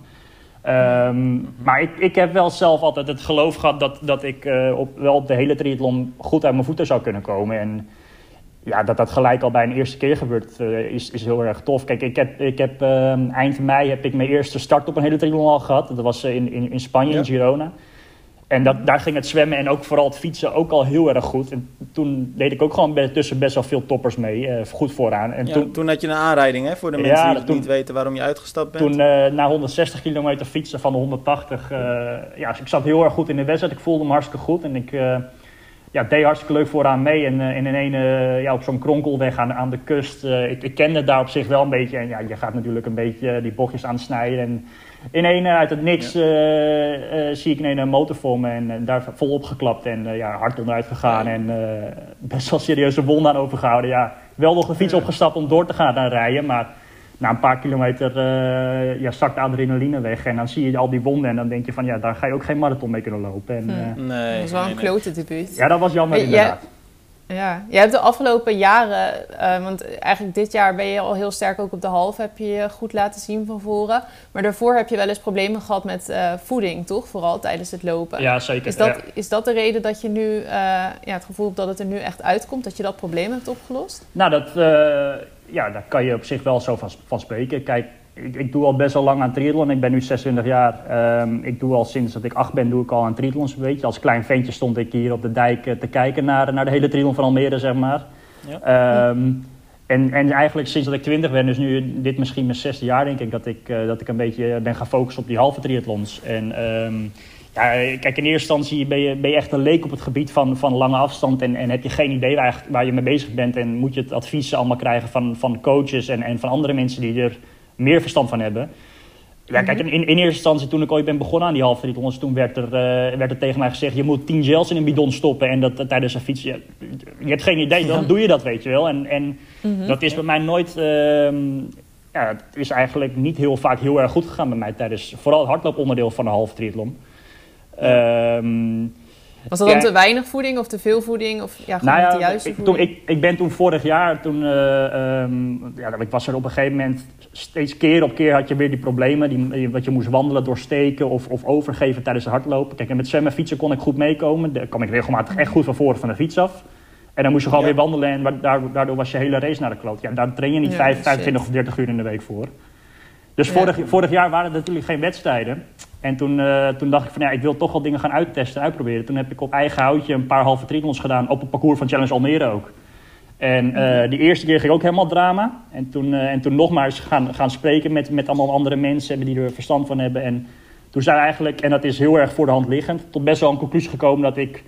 Um, maar ik, ik heb wel zelf altijd het geloof gehad dat, dat ik op, wel op de hele triathlon goed uit mijn voeten zou kunnen komen. En ja, dat dat gelijk al bij een eerste keer gebeurt, uh, is, is heel erg tof. Kijk, ik heb, ik heb uh, eind mei heb ik mijn eerste start op een hele triathlon al gehad. Dat was in, in, in Spanje, ja. in Girona. En dat, daar ging het zwemmen en ook vooral het fietsen ook al heel erg goed. En toen deed ik ook gewoon tussen best wel veel toppers mee, uh, goed vooraan. En ja, toen, toen, had je een aanrijding, hè, voor de mensen ja, die toen, niet weten waarom je uitgestapt bent. Toen uh, na 160 kilometer fietsen van de 180, uh, ja, ik zat heel erg goed in de wedstrijd. Ik voelde me hartstikke goed en ik ja, deed hartstikke leuk vooraan mee. En, en in een, ja, op zo'n kronkelweg aan, aan de kust, ik, ik kende het daar op zich wel een beetje. En ja, je gaat natuurlijk een beetje die bochtjes aansnijden en in een uit het niks ja. uh, uh, zie ik een motor voor me en daar volop geklapt en ja, hard onderuit gegaan en best wel serieuze wonden aan overgehouden. Ja, wel nog de fiets opgestapt om door te gaan naar rijden, maar na een paar kilometer ja, zakt de adrenaline weg en dan zie je al die wonden en dan denk je van ja, daar ga je ook geen marathon mee kunnen lopen. En, nee, dat was wel een nee, klote debuut. Ja, dat was jammer inderdaad. Ja, je hebt de afgelopen jaren, uh, want eigenlijk dit jaar ben je al heel sterk ook op de halve, heb je je goed laten zien van voren. Maar daarvoor heb je wel eens problemen gehad met uh, voeding, toch? Vooral tijdens het lopen. Ja, zeker. Is dat, ja. is dat de reden dat je nu uh, ja, het gevoel hebt dat het er nu echt uitkomt, dat je dat probleem hebt opgelost? Nou, dat, ja, daar kan je op zich wel zo van, van spreken. Kijk, ik, ik, doe al best wel lang aan triathlon. Ik ben nu 26 jaar. Um, ik doe al sinds dat ik 8 ben, doe ik al aan triathlons. Weet je. Als klein ventje stond ik hier op de dijk te kijken naar, naar de hele triathlon van Almere, zeg maar. Ja. Um, en, en eigenlijk sinds dat ik 20 ben, dus nu dit misschien mijn zesde jaar, denk ik, dat ik, uh, dat ik een beetje ben gaan focussen op die halve triathlons. En um, ja, kijk, in eerste instantie ben je, ben je echt een leek op het gebied van, van lange afstand en, en heb je geen idee waar, waar je mee bezig bent. En moet je het advies allemaal krijgen van, van coaches en, en van andere mensen die er meer verstand van hebben. Ja, kijk, in, in eerste instantie toen ik ooit ben begonnen aan die halve triathlons, toen werd er, uh, werd er tegen mij gezegd, je moet 10 gels in een bidon stoppen en dat, dat tijdens een fiets. Je, je, hebt geen idee, dan doe je dat, weet je wel. En, en mm -hmm. dat is bij mij nooit, uh, ja, het is eigenlijk niet heel vaak heel erg goed gegaan bij mij tijdens, vooral het hardlooponderdeel van de halve triathlon. Um, was dat dan te weinig voeding of te veel voeding? Of ja, gewoon nou ja, de juiste ik, voeding? Toen, ik, ik ben toen vorig jaar, toen, uh, um, ja, ik was er op een gegeven moment... steeds keer op keer had je weer die problemen. Die, wat je moest wandelen, doorsteken of, of overgeven tijdens het hardlopen. Kijk, en met zwemmen fietsen kon ik goed meekomen. Daar kwam ik regelmatig echt goed van voren van de fiets af. En dan moest je gewoon ja. weer wandelen en daardoor was je hele race naar de kloot. Ja, daar train je niet ja, 5, 25 of 30 uur in de week voor. Dus vorig, vorig jaar waren er natuurlijk geen wedstrijden. En toen, uh, toen dacht ik van ja, ik wil toch wel dingen gaan uittesten, uitproberen. Toen heb ik op eigen houtje een paar halve triathlons gedaan op het parcours van Challenge Almere ook. En uh, die eerste keer ging ook helemaal drama. En toen, uh, en toen nogmaals gaan, gaan spreken met, met allemaal andere mensen die er verstand van hebben. En toen zijn eigenlijk, en dat is heel erg voor de hand liggend, tot best wel een conclusie gekomen dat ik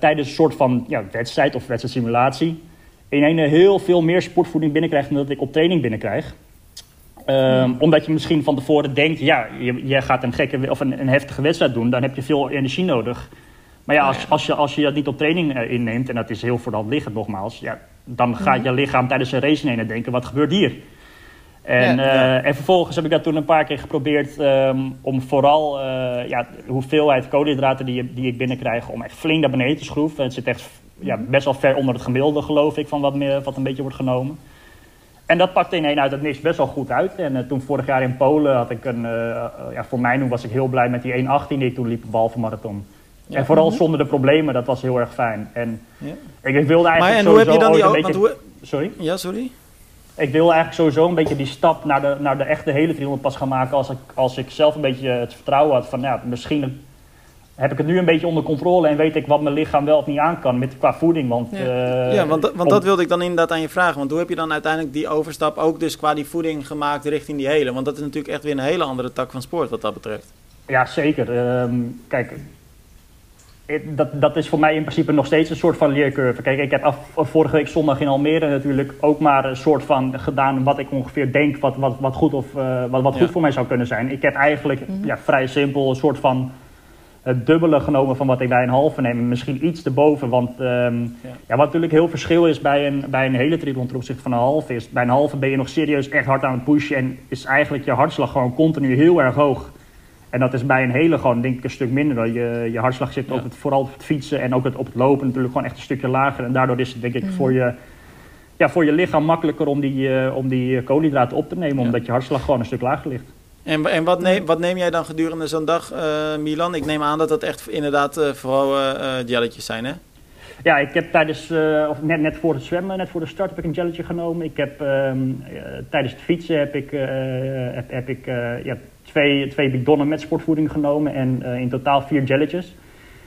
tijdens een soort van ja, wedstrijd of wedstrijdsimulatie in een heel veel meer sportvoeding binnenkrijg dan dat ik op training binnenkrijg. Ehm, omdat je misschien van tevoren denkt, ja, je, je gaat een gekke of een, een heftige wedstrijd doen, dan heb je veel energie nodig. Maar ja, als, als, je, als je dat niet op training eh, inneemt, en dat is heel vooral liggend nogmaals, ja, dan gaat je lichaam tijdens een race ineens denken, wat gebeurt hier? En, Ja. eh, en vervolgens heb ik dat toen een paar keer geprobeerd ehm, om vooral eh, ja, de hoeveelheid koolhydraten die, je- die ik binnenkrijg, om echt flink naar beneden te schroeven. Het zit echt ja, best wel ver onder het gemiddelde, geloof ik, van wat, meer, wat een beetje wordt genomen. En dat pakte ineen uit het niks best wel goed uit. En eh, toen vorig jaar in Polen had ik een... eh, eh, ja, voor mij was ik heel blij met die 1.18 die ik toen liep, behalve marathon. Ja. En vooral zonder de problemen, dat was heel erg fijn. En Ja. ik, ik wilde Maar eigenlijk en hoe heb je dan die... een beetje... hoe, Sorry? ja, sorry? Ik wil eigenlijk sowieso een beetje die stap naar de, naar de echte hele 300 pas gaan maken als ik, als ik zelf een beetje het vertrouwen had van ja, misschien heb ik het nu een beetje onder controle en weet ik wat mijn lichaam wel of niet aan kan met, qua voeding. Want, Ja. eh, ja, want, want om- dat wilde ik dan inderdaad aan je vragen. Want hoe heb je dan uiteindelijk die overstap ook dus qua die voeding gemaakt richting die hele? Want dat is natuurlijk echt weer een hele andere tak van sport wat dat betreft. Ja, zeker. Ehm, kijk, dat, dat is voor mij in principe nog steeds een soort van leercurve. Kijk, ik heb af, vorige week zondag in Almere natuurlijk ook maar een soort van gedaan wat ik ongeveer denk wat, wat, wat goed, of, eh, wat, wat Ja. goed voor mij zou kunnen zijn. Ik heb eigenlijk ja, vrij simpel een soort van het dubbele genomen van wat ik bij een halve neem. Misschien iets erboven, want ehm, ja. wat natuurlijk heel verschil is bij een, bij een hele triathlon ten opzichte van een halve is... bij een halve ben je nog serieus echt hard aan het pushen en is eigenlijk je hartslag gewoon continu heel erg hoog. En dat is bij een hele gewoon denk ik een stuk minder. Je, je hartslag zit Ja. op het, vooral op het fietsen en ook het, op het lopen natuurlijk gewoon echt een stukje lager. En daardoor is het denk ik voor, je, ja, voor je lichaam makkelijker om die, eh, om die koolhydraten op te nemen. Ja. Omdat je hartslag gewoon een stuk lager ligt. En, en wat, neem, wat neem jij dan gedurende zo'n dag, eh, Milan? Ik neem aan dat dat echt inderdaad eh, vooral eh, jelletjes zijn, hè? Ja, ik heb tijdens, of net, net voor het zwemmen, net voor de start heb ik een jelletje genomen. Ik heb ehm, eh, tijdens het fietsen heb ik, heb, heb ik ja, twee, twee bidonnen met sportvoeding genomen en in totaal vier jelletjes.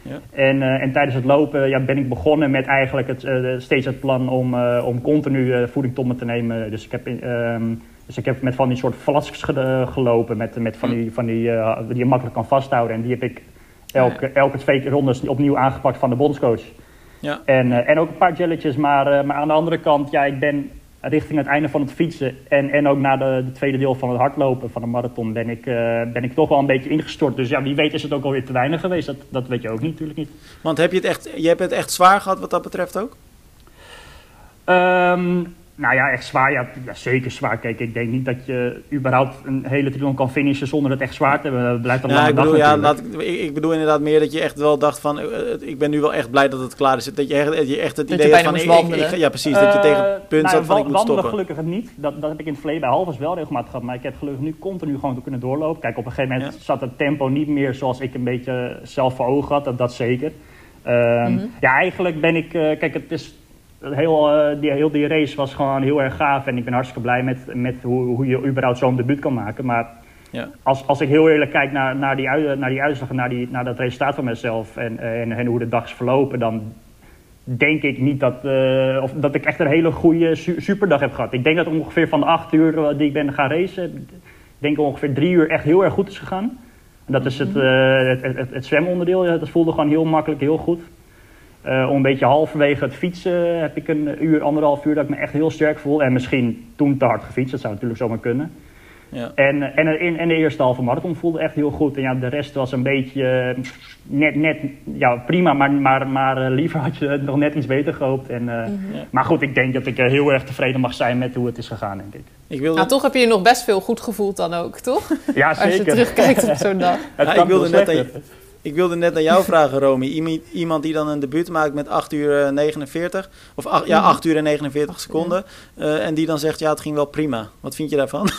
Ja. En, en tijdens het lopen ja, ben ik begonnen met eigenlijk het, steeds het plan om, om continu voeding tot me te nemen. Dus ik heb, ehm, dus ik heb met van die soort flasks ge- gelopen, met, met van die, van die, eh, die je makkelijk kan vasthouden. En die heb ik elke, elke twee rondes opnieuw aangepakt van de bondscoach. Ja. En, eh, en ook een paar jelletjes, maar, eh, maar aan de andere kant, ja, ik ben richting het einde van het fietsen en, en ook na de, de tweede deel van het hardlopen van de marathon ben ik, ben ik toch wel een beetje ingestort. Dus ja, wie weet is het ook alweer te weinig geweest. Dat, dat weet je ook niet, natuurlijk niet. Want heb je het echt, je hebt het echt zwaar gehad wat dat betreft ook? Ehm, nou ja, echt zwaar. Ja, ja, zeker zwaar. Kijk, ik denk niet dat je überhaupt een hele triathlon kan finishen zonder het echt zwaar te hebben. Het blijft een Ja, lange ik dag bedoel, ja, natuurlijk. laat, ik, ik ik bedoel inderdaad meer dat je echt wel dacht van, eh, eh, ik ben nu wel echt blij dat het klaar is. Dat je echt, dat je echt het Dat idee had van, ik- ik- ik- wandelen. ja precies, dat je tegen het punt Eh, zat van, ik moet wandelen stoppen. gelukkig niet. Dat, dat heb ik in het verleden bij halvers wel regelmatig gehad. Maar ik heb gelukkig nu continu gewoon te kunnen doorlopen. Kijk, op een gegeven moment Ja. zat het tempo niet meer zoals ik een beetje zelf voor ogen had. Dat, dat zeker. Ehm, Mhm. Ja, eigenlijk ben ik... eh, kijk, het is... Heel, eh, die, heel die race was gewoon heel erg gaaf. En ik ben hartstikke blij met, met hoe, hoe je überhaupt zo'n debuut kan maken. Maar Ja. als, als ik heel eerlijk kijk naar, naar, die, naar die uitslag en naar, die, naar dat resultaat van mezelf en, en, en hoe de dag is verlopen, dan denk ik niet dat, eh, of dat ik echt een hele goede su- superdag heb gehad. Ik denk dat ongeveer van de acht uur eh, die ik ben gaan racen, denk ik ongeveer drie uur echt heel erg goed is gegaan. En dat is het, eh, het, het, het, zwemonderdeel, dat voelde gewoon heel makkelijk, heel goed. Eh, om een beetje halverwege het fietsen heb ik een uur, anderhalf uur dat ik me echt heel sterk voel. En misschien toen te hard gefietst, dat zou natuurlijk zomaar kunnen. Ja. En, en, in, en de eerste halve marathon voelde echt heel goed. En ja, de rest was een beetje eh, net, net ja, prima, maar, maar, maar eh, liever had je het nog net iets beter gehoopt. En, eh, Ja. Maar goed, ik denk dat ik heel erg tevreden mag zijn met hoe het is gegaan, denk ik. Ik wilde, Nou, toch heb je je nog best veel goed gevoeld dan ook, toch? Ja, Als je zeker. terugkijkt op zo'n dag. Het Ja, ik wilde net aan slechter. Ik wilde net aan jou vragen, Romy. Iemand, die dan een debuut maakt met 8 uur eh, 49, of ach- ja, 8 uur en 49 seconden, eh, en die dan zegt, ja, het ging wel prima. Wat vind je daarvan?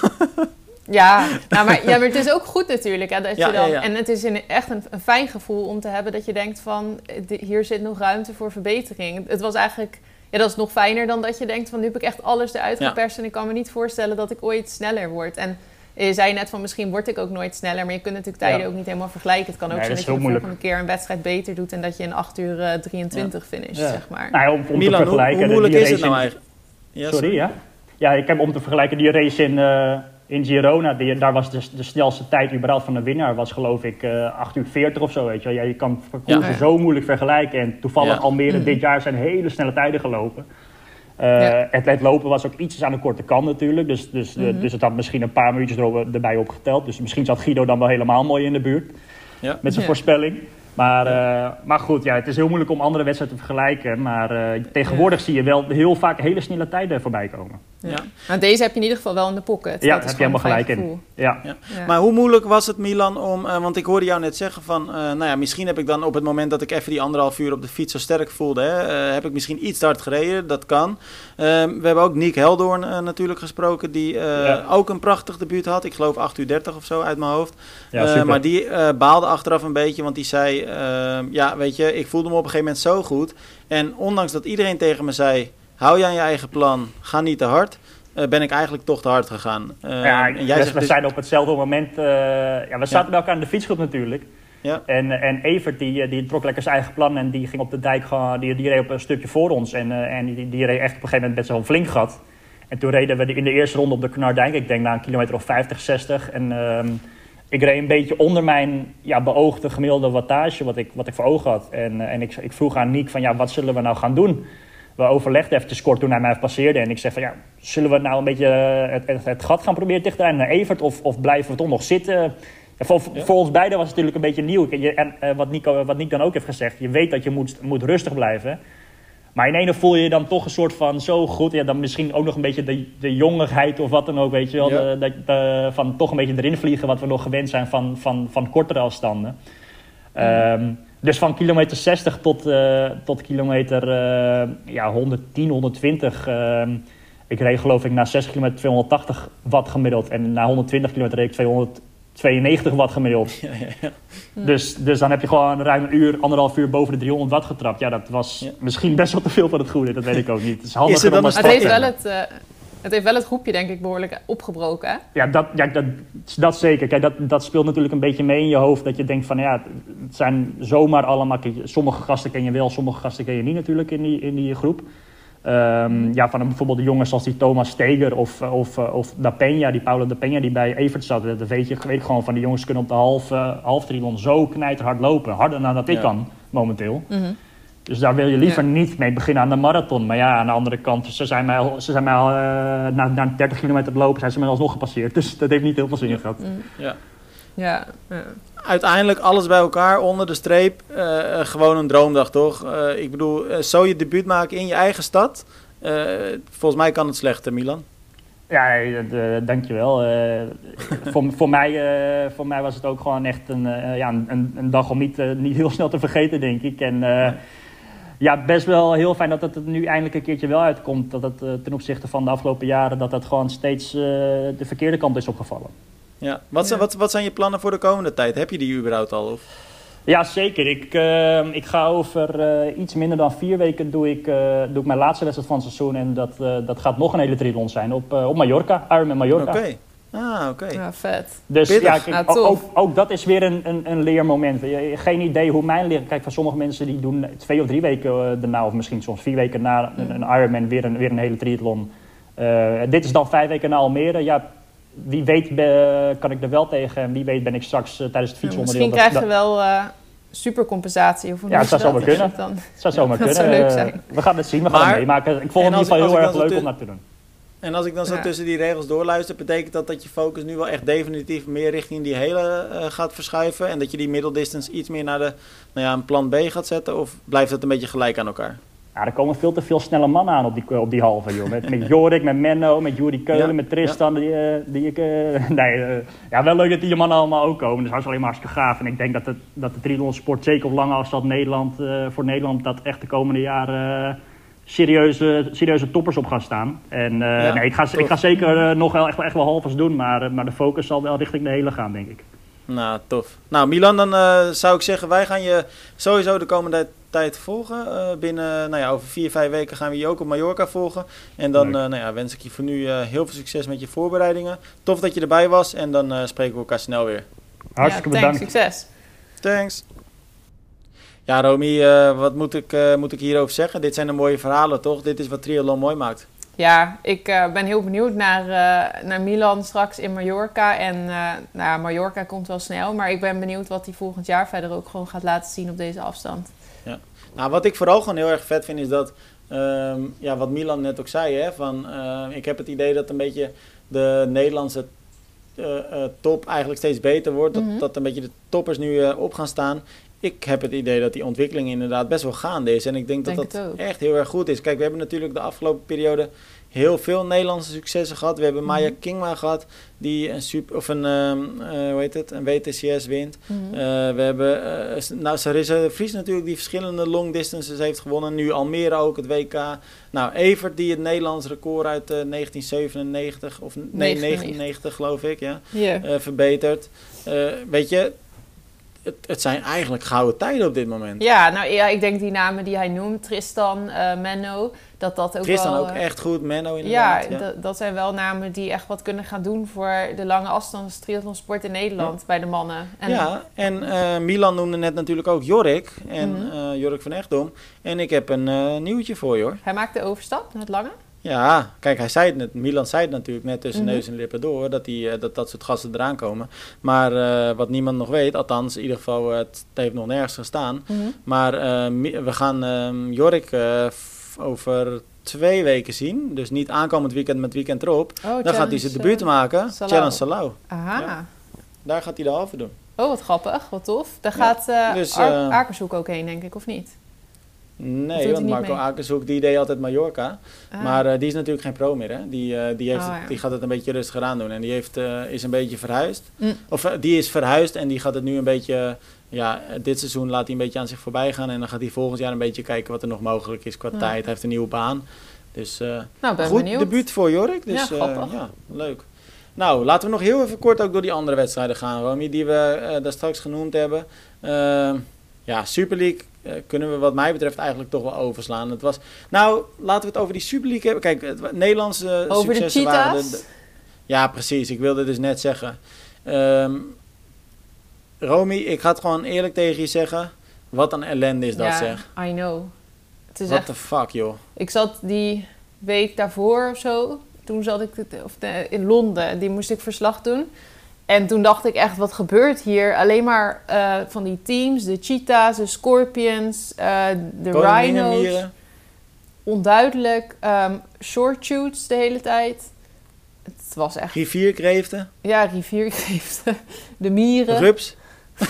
Ja, nou, maar, ja, maar het is ook goed natuurlijk. Hè, dat Ja, je dan, ja, ja. En het is een, echt een, een fijn gevoel om te hebben dat je denkt van... eh, hier zit nog ruimte voor verbetering. Het was eigenlijk... Ja, dat is nog fijner dan dat je denkt van... nu heb ik echt alles eruit Ja. geperst... en ik kan me niet voorstellen dat ik ooit sneller word. En je zei net van misschien word ik ook nooit sneller... maar je kunt natuurlijk tijden Ja. ook niet helemaal vergelijken. Het kan ook Nee, zijn dat je de volgende keer een wedstrijd beter doet... en dat je in 8 uur eh, 23 finisht, Ja. zeg maar. Nou ja, om, om te Milan, vergelijken. hoe moeilijk die is het race nou in- eigenlijk? Sorry, ja? Ja, ik heb om te vergelijken die race in, eh, in Girona. Die, daar was de, de snelste tijd überhaupt van de winnaar. Was geloof ik eh 8 uur 40 of zo, weet je wel. Ja, je kan parcoursen Ja. zo moeilijk vergelijken. En toevallig Ja. Almere Mhm. dit jaar zijn hele snelle tijden gelopen. Ja. Het, het, lopen was ook iets aan de korte kant natuurlijk. Dus, dus, mm -hmm. dus het had misschien een paar minuutjes er, erbij opgeteld. Dus misschien zat Guido dan wel helemaal mooi in de buurt. Ja. Met zijn voorspelling. Maar, uh, maar goed, ja, het is heel moeilijk om andere wedstrijden te vergelijken. Maar uh, tegenwoordig ja. zie je wel heel vaak hele snelle tijden voorbij komen. Ja. Nou, deze heb je in ieder geval wel in de pocket. Ja, daar heb je helemaal gelijk in. Ja. Ja. Maar hoe moeilijk was het, Milan, om... Uh, want ik hoorde jou net zeggen van... nou ja, misschien heb ik dan op het moment dat ik even die anderhalf uur op de fiets zo sterk voelde... Hè, heb ik misschien iets te hard gereden. Dat kan. Ehm, we hebben ook Nick Heldoorn natuurlijk gesproken... die ook een prachtig debuut had. Ik geloof 8 uur 30 of zo uit mijn hoofd. Ja, maar die baalde achteraf een beetje, want die zei... ja, weet je, ik voelde me op een gegeven moment zo goed. En ondanks dat iedereen tegen me zei... hou je aan je eigen plan, ga niet te hard... Uh, ben ik eigenlijk toch te hard gegaan. Uh, ja, en jij dus we dus... zijn op hetzelfde moment... Uh, ja, we zaten ja. bij elkaar in de fietsgroep natuurlijk. Ja. En, en Evert die, die trok lekker zijn eigen plan... en die ging op de dijk gewoon... die, die reed op een stukje voor ons. En, en die, die reed echt op een gegeven moment best wel een flink gat. En toen reden we in de eerste ronde op de Knardijk... ik denk na een kilometer of 50, 60... En, ik reed een beetje onder mijn ja, beoogde gemiddelde wattage, wat ik, wat ik voor ogen had. En, en ik, ik vroeg aan Niek van, ja, wat zullen we nou gaan doen? We overlegden even kort toen hij mij passeerde. En ik zei van, ja, zullen we nou een beetje het, het, het gat gaan proberen dichter naar Evert? Of, of blijven we toch nog zitten? Voor, ja. voor, ons beiden was het natuurlijk een beetje nieuw. En, en uh, wat, Nico, wat Niek dan ook heeft gezegd, je weet dat je moet, moet rustig blijven. Maar in ene voel je je dan toch een soort van zo goed. Ja, dan misschien ook nog een beetje de, de jongigheid of wat dan ook, weet je wel. Ja. De, de, van toch een beetje erin vliegen wat we nog gewend zijn van, van, van kortere afstanden. Mm. Um, dus van kilometer 60 tot, uh, tot kilometer uh, ja, 110, 120. Uh, ik reed geloof ik na 6 kilometer 280 watt gemiddeld. En na 120 kilometer reed ik 200, 92 watt gemiddeld. Ja, ja, ja. Dus, dus dan heb je gewoon ruim een uur, anderhalf uur boven de 300 watt getrapt. Ja, dat was misschien best wel te veel van het goede. Dat weet ik ook niet. Het is handig is het, dan het heeft wel het, uh, het heeft wel het groepje, denk ik, behoorlijk opgebroken. Hè? Ja, dat, ja dat, dat zeker. Kijk, dat, dat speelt natuurlijk een beetje mee in je hoofd. Dat je denkt van ja, het zijn zomaar allemaal. Sommige gasten ken je wel, sommige gasten ken je niet natuurlijk in die, in die groep. Um, ja, van bijvoorbeeld de jongens zoals die Thomas Steger of, of, of Da Peña, die Paulo Da Peña die bij Evert zat. Dat weet je, weet gewoon van die jongens kunnen op de half, uh, half trilon zo knijterhard lopen. Harder dan dat ik ja. kan, momenteel. Mm -hmm. Dus daar wil je liever ja. niet mee beginnen aan de marathon. Maar ja, aan de andere kant, ze zijn mij al, ze zijn mij al uh, na, na 30 kilometer lopen, zijn ze mij alsnog gepasseerd. Dus dat heeft niet heel veel zin gehad. Mm. Ja. Ja, ja. Uiteindelijk alles bij elkaar onder de streep. Uh, gewoon een droomdag, toch? Uh, ik bedoel, zo je debuut maken in je eigen stad. volgens mij kan het slechter, Milan. Ja, dankjewel. voor, voor, mij, voor mij was het ook gewoon echt een, ja, een, een dag om niet, niet heel snel te vergeten, denk ik. En ja, best wel heel fijn dat het er nu eindelijk een keertje wel uitkomt. Dat het ten opzichte van de afgelopen jaren, dat dat gewoon steeds de verkeerde kant is opgevallen. Ja. Wat, zijn, wat, wat zijn je plannen voor de komende tijd? Heb je die überhaupt al? Of? Ja, zeker. Ik, uh, ik ga over uh, iets minder dan vier weken doe ik, uh, doe ik mijn laatste wedstrijd van het seizoen. En dat, dat gaat nog een hele triathlon zijn op, op Mallorca, Ironman Mallorca. Oké. Okay. Ah, oké. Okay. Ja, vet. Dus ja, kijk, ah, ook, ook, dat is weer een, een, een leermoment. Geen idee hoe mijn leer... Kijk, van sommige mensen die doen twee of drie weken daarna... of misschien soms vier weken na een, een Ironman weer een, weer een hele triathlon. dit is dan vijf weken na Almere. Ja, wie weet kan ik er wel tegen en wie weet ben ik straks uh, tijdens het fietsonderdeel... Ja, misschien krijg je wel uh, supercompensatie. Of ja, dat zou zomaar kunnen. Dan? Het zou zomaar ja, kunnen. Zou leuk zijn. we gaan het zien, we gaan het meemaken. Ik vond het in ieder geval heel erg leuk om naar te doen. En als ik dan zo ja. tussen die regels doorluister, betekent dat dat je focus nu wel echt definitief meer richting die hele uh, gaat verschuiven? En dat je die middeldistance iets meer naar de, nou ja, een plan B gaat zetten? Of blijft het een beetje gelijk aan elkaar? Ja, er komen veel te veel snelle mannen aan op die, op die halve, joh. Met, met Jorik, met Menno, met Juri Keulen, ja, met Tristan. Ja. Die, uh, die ik, uh, nee, uh, ja, wel leuk dat die mannen allemaal ook komen. Dus dat is alleen maar hartstikke gaaf. En ik denk dat, het, dat de triathlon sport, zeker op lange afstand Nederland, voor Nederland, dat echt de komende jaren serieuze, serieuze toppers op gaan staan. En ja, nee, ik, ga, ik ga zeker nog wel echt, echt wel halves doen, maar, maar de focus zal wel richting de hele gaan, denk ik. Nou, tof. Nou, Milan, dan uh, zou ik zeggen, wij gaan je sowieso de komende tijd volgen. Uh, binnen, nou ja, over vier, vijf weken gaan we je ook op Mallorca volgen. En dan uh, nou ja, wens ik je voor nu heel veel succes met je voorbereidingen. Tof dat je erbij was en dan spreken we elkaar snel weer. Hartstikke ja, bedankt. Succes. Thanks. Ja, Romy, wat moet ik, moet ik hierover zeggen? Dit zijn de mooie verhalen, toch? Dit is wat triathlon mooi maakt. Ja, ik uh, ben heel benieuwd naar, naar Milan straks in Mallorca. En nou, Mallorca komt wel snel, maar ik ben benieuwd wat hij volgend jaar verder ook gewoon gaat laten zien op deze afstand. Ja. Nou, wat ik vooral gewoon heel erg vet vind is dat ehm, ja, wat Milan net ook zei, hè, van, eh, ik heb het idee dat een beetje de Nederlandse eh, eh, top eigenlijk steeds beter wordt. Dat, Mhm. dat een beetje de toppers nu eh, op gaan staan. Ik heb het idee dat die ontwikkeling inderdaad best wel gaande is. En ik denk dat Denk dat echt heel erg goed is. Kijk, we hebben natuurlijk de afgelopen periode heel veel Nederlandse successen gehad. We hebben Maya Mhm. Kingma gehad, die een, super, of een, ehm, eh, hoe heet het, een WTCS wint. Eh, we hebben uh, nou, Sarissa de Vries natuurlijk, die verschillende long distances heeft gewonnen. Nu Almere ook, het WK. Nou, Evert, die het Nederlands record uit eh, 1997, of nee, 99. 99 geloof ik, ja, eh. Eh, weet je, het, het zijn eigenlijk gouden tijden op dit moment. Ja, nou ja, ik denk die namen die hij noemt, Tristan, eh, Menno, dat dat ook Tristan wel... ook eh, echt goed, Menno Ja, inderdaad. Ja, d- dat zijn wel namen die echt wat kunnen gaan doen voor de lange afstands triathlonsport in Nederland bij de mannen. En ja, en eh, Milan noemde net natuurlijk ook Jorik, en eh, Jorik van Echtdom. En ik heb een nieuwtje voor je hoor. Hij maakt de overstap naar het lange. Ja, kijk, hij zei het net, Milan zei het natuurlijk net tussen Mhm. neus en lippen door, dat, die, eh, dat dat soort gasten eraan komen. Maar eh, wat niemand nog weet, althans in ieder geval, eh, het, het heeft nog nergens gestaan. Maar eh, Mi- we gaan ehm, Jorik over twee weken zien. Dus niet aankomend weekend met weekend erop. Oh, Dan gaat hij zijn debuut maken. Salau. Challenge Salau. Aha. Ja. Daar gaat hij de halve doen. Oh, wat grappig. Wat tof. Daar Ja, gaat dus, Ar- Akershoek ook heen, denk ik, of niet? Nee, want Marco? Akershoek die deed altijd Mallorca. Ah. Maar eh, die is natuurlijk geen pro meer. Hè? Die, eh, die, heeft Oh, ja. die gaat het een beetje rustiger aan doen. En die heeft, eh, is een beetje verhuisd. Mm. Of die is verhuisd en die gaat het nu een beetje... Ja, dit seizoen laat hij een beetje aan zich voorbij gaan. En dan gaat hij volgend jaar een beetje kijken wat er nog mogelijk is qua Ja. tijd. Hij heeft een nieuwe baan. Dus nou, ben goed benieuwd. debuut voor Jorik. Dus Ja, ja, leuk. Nou, laten we nog heel even kort ook door die andere wedstrijden gaan, Romy. Die we daar straks genoemd hebben. Ja, Super League eh, kunnen we wat mij betreft eigenlijk toch wel overslaan. Het was, nou, laten we het over die Super hebben. Kijk, het Nederlandse Over de successen waren... cheetahs? de- de- ja, precies. Ik wilde dus net zeggen. Ehm Romy, ik ga het gewoon eerlijk tegen je zeggen. Wat een ellende is dat, ja, zeg. I know. Het is What echt... the fuck, joh. Ik zat die week daarvoor of zo, toen zat ik of de- in Londen, die moest ik verslag doen. En toen dacht ik echt, wat gebeurt hier? Alleen maar eh, van die teams, de cheetahs, de scorpions, eh, de rhino's. Onduidelijk. ehm short shoots de hele tijd. Het was echt, Rivierkreeften. ja, rivierkreeften, de mieren. Rups.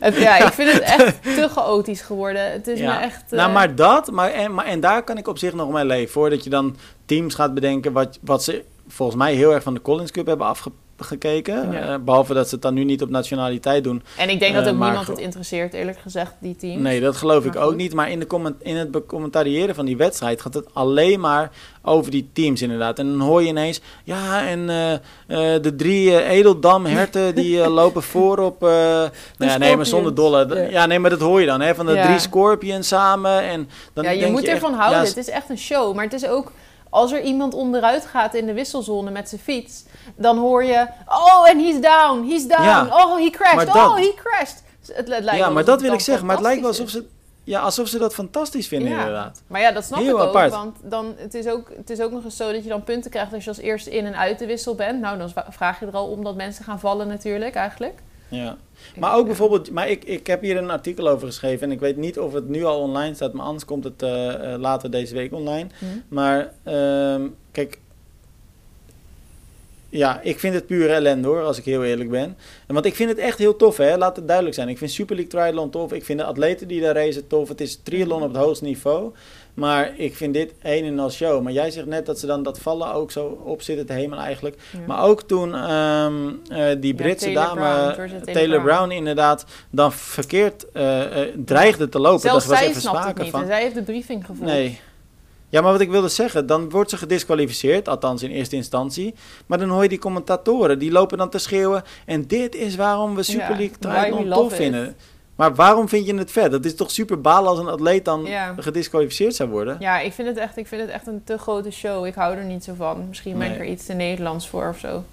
Het- ja, ik vind het echt te chaotisch geworden. Het is Ja. me echt... Nou, eh, maar dat, maar en, maar en daar kan ik op zich nog mee leven. Voordat je dan teams gaat bedenken, wat, wat ze volgens mij heel erg van de Collins Cup hebben afgekeken. Ja. behalve dat ze het dan nu niet op nationaliteit doen. En ik denk dat eh, ook niemand het interesseert, eerlijk gezegd, die teams. Nee, dat geloof ik ook goed. niet. Maar in, de comment, in het becommentariëren van die wedstrijd gaat het alleen maar over die teams inderdaad. En dan hoor je ineens, ja, en eh, eh, de drie eh, edeldamherten die eh, lopen voor op... eh, nou ja, nee, maar zonder dolle. Ja. Ja. nee, maar dat hoor je dan, hè, van de Ja. drie scorpions samen. En dan ja, je denk moet echt, ervan houden. het is echt een show. Maar het is ook, als er iemand onderuit gaat in de wisselzone met zijn fiets, dan hoor je, oh, en he's down, he's down, Ja. oh, he crashed, dat- oh, he crashed. Het, het lijkt ja, maar dat wil ik zeggen. Maar het lijkt wel alsof ze, ja, alsof ze dat fantastisch vinden, Ja. inderdaad. Maar ja, dat snap Heel ik ook, apart. want dan, het, is ook, het is ook nog eens zo dat je dan punten krijgt als je als eerste in en uit de wissel bent. Nou, dan vraag je er al om dat mensen gaan vallen natuurlijk, eigenlijk. Ja. Maar ook bijvoorbeeld, maar ik, ik heb hier een artikel over geschreven en ik weet niet of het nu al online staat, maar anders komt het eh, eh, later deze week online. Hm. Maar ehm, kijk, ja, ik vind het pure ellende hoor, als ik heel eerlijk ben. En Want ik vind het echt heel tof, hè? laat het duidelijk zijn. Ik vind Super League Triathlon tof, ik vind de atleten die daar racen tof. Het is triathlon op het hoogste niveau. Maar ik vind dit een en al show. Maar jij zegt net dat ze dan dat vallen ook zo op zitten te hemel eigenlijk. Ja. Maar ook toen ehm, eh, die Britse Taylor dame, Brown, Taylor, Taylor Brown. Brown. inderdaad, dan verkeerd eh, eh, dreigde te lopen. Zelfs dat was zij even snapt het niet van. en zij heeft de briefing gevoeld. Nee. Ja, maar wat ik wilde zeggen, dan wordt ze gedisqualificeerd, althans in eerste instantie. Maar dan hoor je die commentatoren, die lopen dan te schreeuwen. En dit is waarom we Super League Triathlon tof vinden. Maar waarom vind je het vet? Dat is toch super balen als een atleet dan Ja. gedisqualificeerd zou worden? Ja, ik vind, het echt, ik vind het echt een te grote show. Ik hou er niet zo van. Misschien ben ik Nee. er iets te Nederlands voor of zo.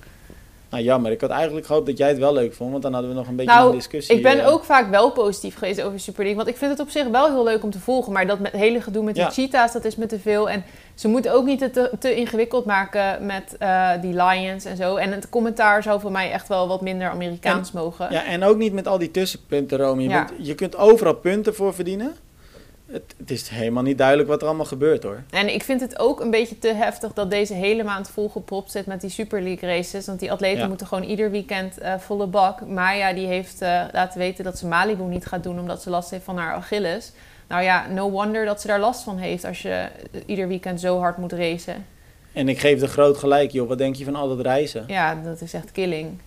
Nou jammer, ik had eigenlijk gehoopt dat jij het wel leuk vond, want dan hadden we nog een beetje Nou, een discussie. Ik ben eh. ook vaak wel positief geweest over Super League. Want ik vind het op zich wel heel leuk om te volgen. Maar dat met hele gedoe met Ja. die cheetahs, dat is me te veel. En ze moeten ook niet het te, te ingewikkeld maken met eh, die lions en zo. En het commentaar zou voor mij echt wel wat minder Amerikaans mogen. Ja, en ook niet met al die tussenpunten, Romy. Ja. Want je kunt overal punten voor verdienen. Het, het is helemaal niet duidelijk wat er allemaal gebeurt hoor. En ik vind het ook een beetje te heftig dat deze hele maand volgepropt zit met die Super League races. Want die atleten Ja. moeten gewoon ieder weekend eh, volle bak. Maya die heeft eh, laten weten dat ze Malibu niet gaat doen omdat ze last heeft van haar Achilles. Nou ja, no wonder dat ze daar last van heeft als je eh, ieder weekend zo hard moet racen. En ik geef er groot gelijk joh. Wat denk je van al dat reizen? Ja, dat is echt killing.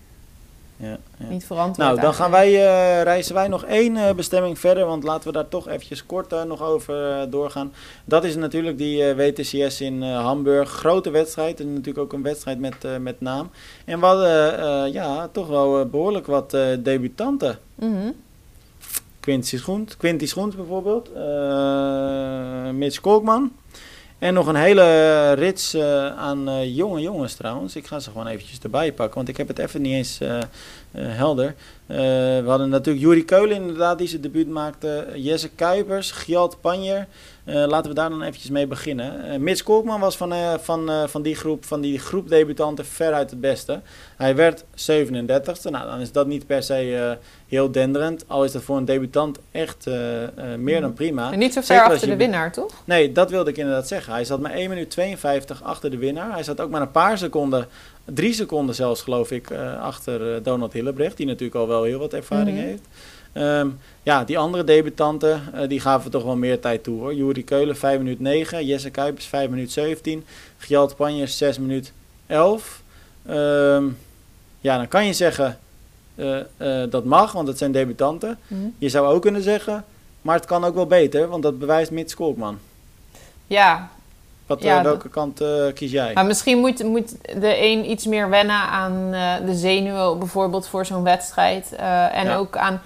Ja, ja. Niet verantwoord. Nou, dan gaan wij, eh, reizen wij nog één eh, bestemming verder, want laten we daar toch eventjes kort eh, nog over doorgaan. Dat is natuurlijk die WTCS in Hamburg. Grote wedstrijd en natuurlijk ook een wedstrijd met, met naam. En we hadden ja, toch wel eh, behoorlijk wat debutanten. Quinty Schoent, Quinty Schoent bijvoorbeeld, Mitch Kolkman. En nog een hele rits eh, aan eh, jonge jongens trouwens. Ik ga ze gewoon eventjes erbij pakken, want ik heb het even niet eens eh, helder. We hadden natuurlijk Juri Keulen inderdaad die zijn debuut maakte. Jesse Kuipers, Gjalt Panjer. Eh, laten we daar dan eventjes mee beginnen. Eh Mitch Kolkman was van, eh, van, van, die groep, van die groep debutanten veruit het beste. Hij werd 37ste. Nou, dan is dat niet per se heel denderend. Al is dat voor een debutant echt meer dan prima. En niet zo ver achter de winnaar, toch? Nee, dat wilde ik inderdaad zeggen. Hij zat maar 1 minuut 52 achter de winnaar. Hij zat ook maar een paar seconden, drie seconden zelfs geloof ik, achter Donald Hillebrecht. Die natuurlijk al wel heel wat ervaring Mhm. heeft. Ehm, ja, die andere debutanten, eh, die gaven toch wel meer tijd toe hoor. Juri Keulen 5 minuut 9, Jesse Kuipers 5 minuut 17, Gjalt Panjers 6 minuut 11. Ehm, ja, dan kan je zeggen, eh, eh, dat mag, want het zijn debutanten. Mhm. Je zou ook kunnen zeggen, maar het kan ook wel beter, want dat bewijst Mits Kolkman. Ja, Wat, Ja, welke kant kies jij? maar misschien moet, moet de een iets meer wennen aan de zenuwen, bijvoorbeeld voor zo'n wedstrijd. en Ja. ook aan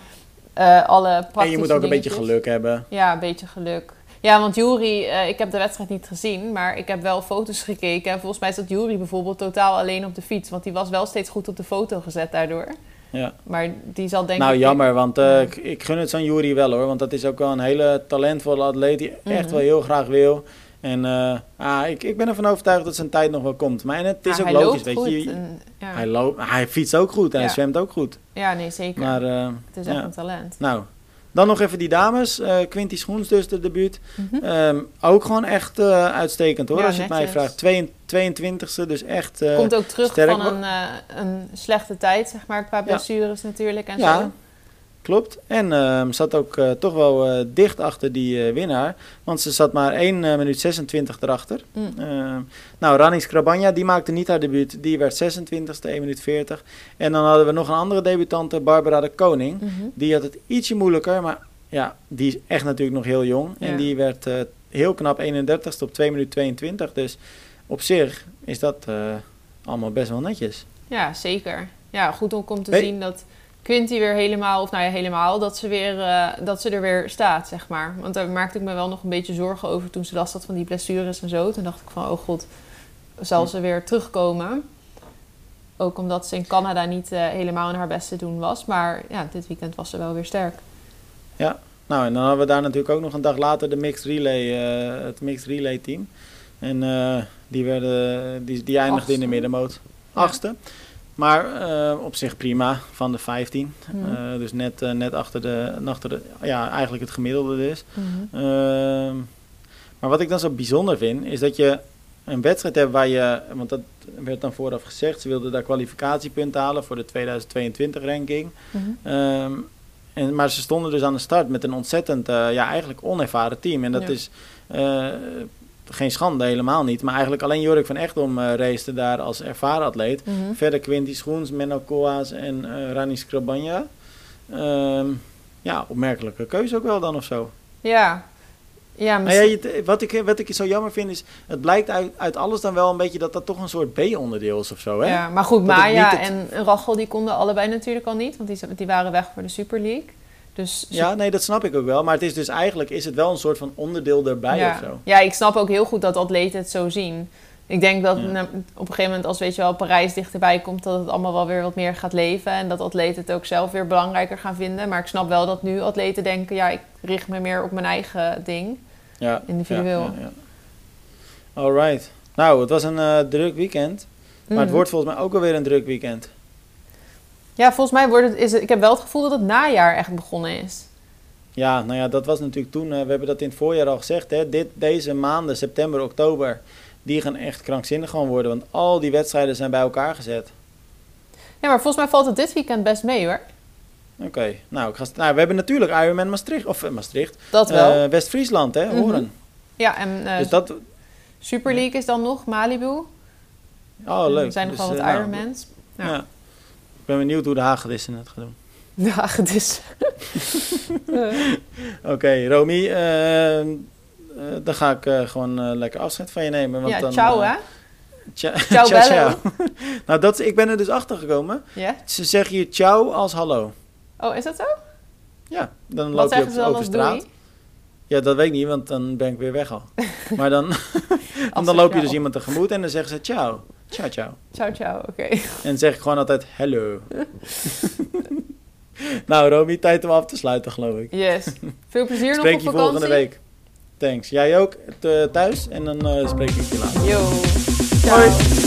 eh, alle praktische en je moet ook een beetje geluk hebben. Ja, een beetje geluk. Ja, want Jury, eh, ik heb de wedstrijd niet gezien, maar ik heb wel foto's gekeken. En volgens mij zat Jury bijvoorbeeld totaal alleen op de fiets. Want die was wel steeds goed op de foto gezet daardoor. Ja. Maar die zal denk nou, jammer, want eh, Ja. ik, ik gun het zo'n Jury wel hoor. Want dat is ook wel een hele talentvolle atleet die echt Mhm. wel heel graag wil. En eh, ah, ik, ik ben ervan overtuigd dat zijn tijd nog wel komt. Maar en het is Ja, ook logisch, weet goed je. en- ja. Hij, loopt, hij fietst ook goed en Ja. hij zwemt ook goed. ja, nee, zeker. Maar eh, het is echt een talent. nou, dan nog even die dames. eh Quinty Schoens dus de debuut. Mhm. Ehm, ook gewoon echt uitstekend hoor, als je het mij vraagt. Twee- 22e, dus echt... Komt ook terug sterk van een, een slechte tijd, zeg maar, qua blessures natuurlijk en zo. Klopt. En ehm, zat ook eh, toch wel eh, dicht achter die eh, winnaar. Want ze zat maar 1 eh, minuut 26 erachter. Mm. Ehm, nou, Rani Skrabanja, die maakte niet haar debuut. Die werd 26e, 1 minuut 40. En dan hadden we nog een andere debutante, Barbara de Koning. Mhm. Die had het ietsje moeilijker, maar ja, die is echt natuurlijk nog heel jong. En die werd heel knap 31ste op 2 minuut 22. Dus op zich is dat allemaal best wel netjes. Ja, zeker. Ja, goed om te zien dat Quinty weer helemaal, of nou ja, helemaal, dat ze, weer, eh, dat ze er weer staat, zeg maar. Want daar maakte ik me wel nog een beetje zorgen over toen ze last had van die blessures en zo. Toen dacht ik van, oh god, zal ze weer terugkomen? Ook omdat ze in Canada niet eh, helemaal in haar beste doen was. Maar ja, dit weekend was ze wel weer sterk. Nou, en dan hadden we daar natuurlijk ook nog een dag later de mixed relay, eh, het mixed relay team. En die, werden, die, die eindigde in de Achtste. middenmoot. Ja. Maar eh, op zich prima, van de 15. Mhm. Eh, dus net, eh, net achter, de, achter de, ja, eigenlijk het gemiddelde dus. Mhm. Ehm, maar wat ik dan zo bijzonder vind, is dat je een wedstrijd hebt waar je, want dat werd dan vooraf gezegd, ze wilden daar kwalificatiepunten halen voor de 2022 ranking. Mhm. Ehm, en, maar ze stonden dus aan de start met een ontzettend, ja, eigenlijk onervaren team. En dat Ja. is geen schande, helemaal niet. Maar eigenlijk alleen Jorik van Echtom eh race daar als ervaren atleet. Mhm. Verder Quinty Schoens, Menno Koas en eh Rani Skrabanja. Ehm, ja, opmerkelijke keuze ook wel dan of zo. Ja. Ja, Nou ja, misschien- wat, ik, wat ik zo jammer vind is, het blijkt uit, uit alles dan wel een beetje dat dat toch een soort B-onderdeel is of zo, hè? Ja, maar goed, Dat Maya het- en Rachel die konden allebei natuurlijk al niet, want die, die waren weg voor de Super League. Dus Ja, nee, dat snap ik ook wel. Maar het is dus eigenlijk is het wel een soort van onderdeel erbij ja. of zo. Ja, ik snap ook heel goed dat atleten het zo zien. Ik denk dat Ja. op een gegeven moment, als weet je wel, Parijs dichterbij komt, dat het allemaal wel weer wat meer gaat leven. En dat atleten het ook zelf weer belangrijker gaan vinden. Maar ik snap wel dat nu atleten denken, ja, ik richt me meer op mijn eigen ding. Ja, Individueel. Ja, ja, ja. Alright. Nou, het was een eh, druk weekend. Maar het Mhm. wordt volgens mij ook alweer een druk weekend. Ja, volgens mij wordt het, is het, ik heb wel het gevoel dat het najaar echt begonnen is. Ja, nou ja, dat was natuurlijk toen. eh, we hebben dat in het voorjaar al gezegd. Hè, dit, deze maanden, september, oktober, die gaan echt krankzinnig gewoon worden. Want al die wedstrijden zijn bij elkaar gezet. Ja, maar volgens mij valt het dit weekend best mee hoor. Oké, nou, ik ga, nou, we hebben natuurlijk Ironman Maastricht, of eh, Maastricht, Dat wel. eh, West-Friesland, hè, Mhm. Horen. ja, en eh, Dus dat, Super League is dan nog, Malibu. oh leuk. Er zijn nog Dus, wel wat nou, Ironmans. ja. Ben benieuwd hoe de Hagedissen het gaan doen. Ja, het is... Oké, Romy, eh, eh, dan ga ik eh, gewoon eh, lekker afscheid van je nemen. Want ja, dan, ciao eh, hè. Ciao, Ciao, ciao, nou, dat, ik ben er dus achter gekomen. Ja? Ze zeggen hier ciao als hallo. Oh, is dat zo? Ja, dan Wat loop je op, ze over straat. doei? Ja, dat weet ik niet, want dan ben ik weer weg al. Maar dan, dan loop je dus iemand tegemoet en dan zeggen ze ciao. Ciao, ciao. Ciao, ciao, oké. En dan zeg ik gewoon altijd hello. nou, Romy, tijd om af te sluiten, geloof ik. Yes. Veel plezier nog Spreek op je vakantie. volgende week. Thanks. Jij ook thuis en dan eh, spreek ik je later. Yo. Hoi. Ciao.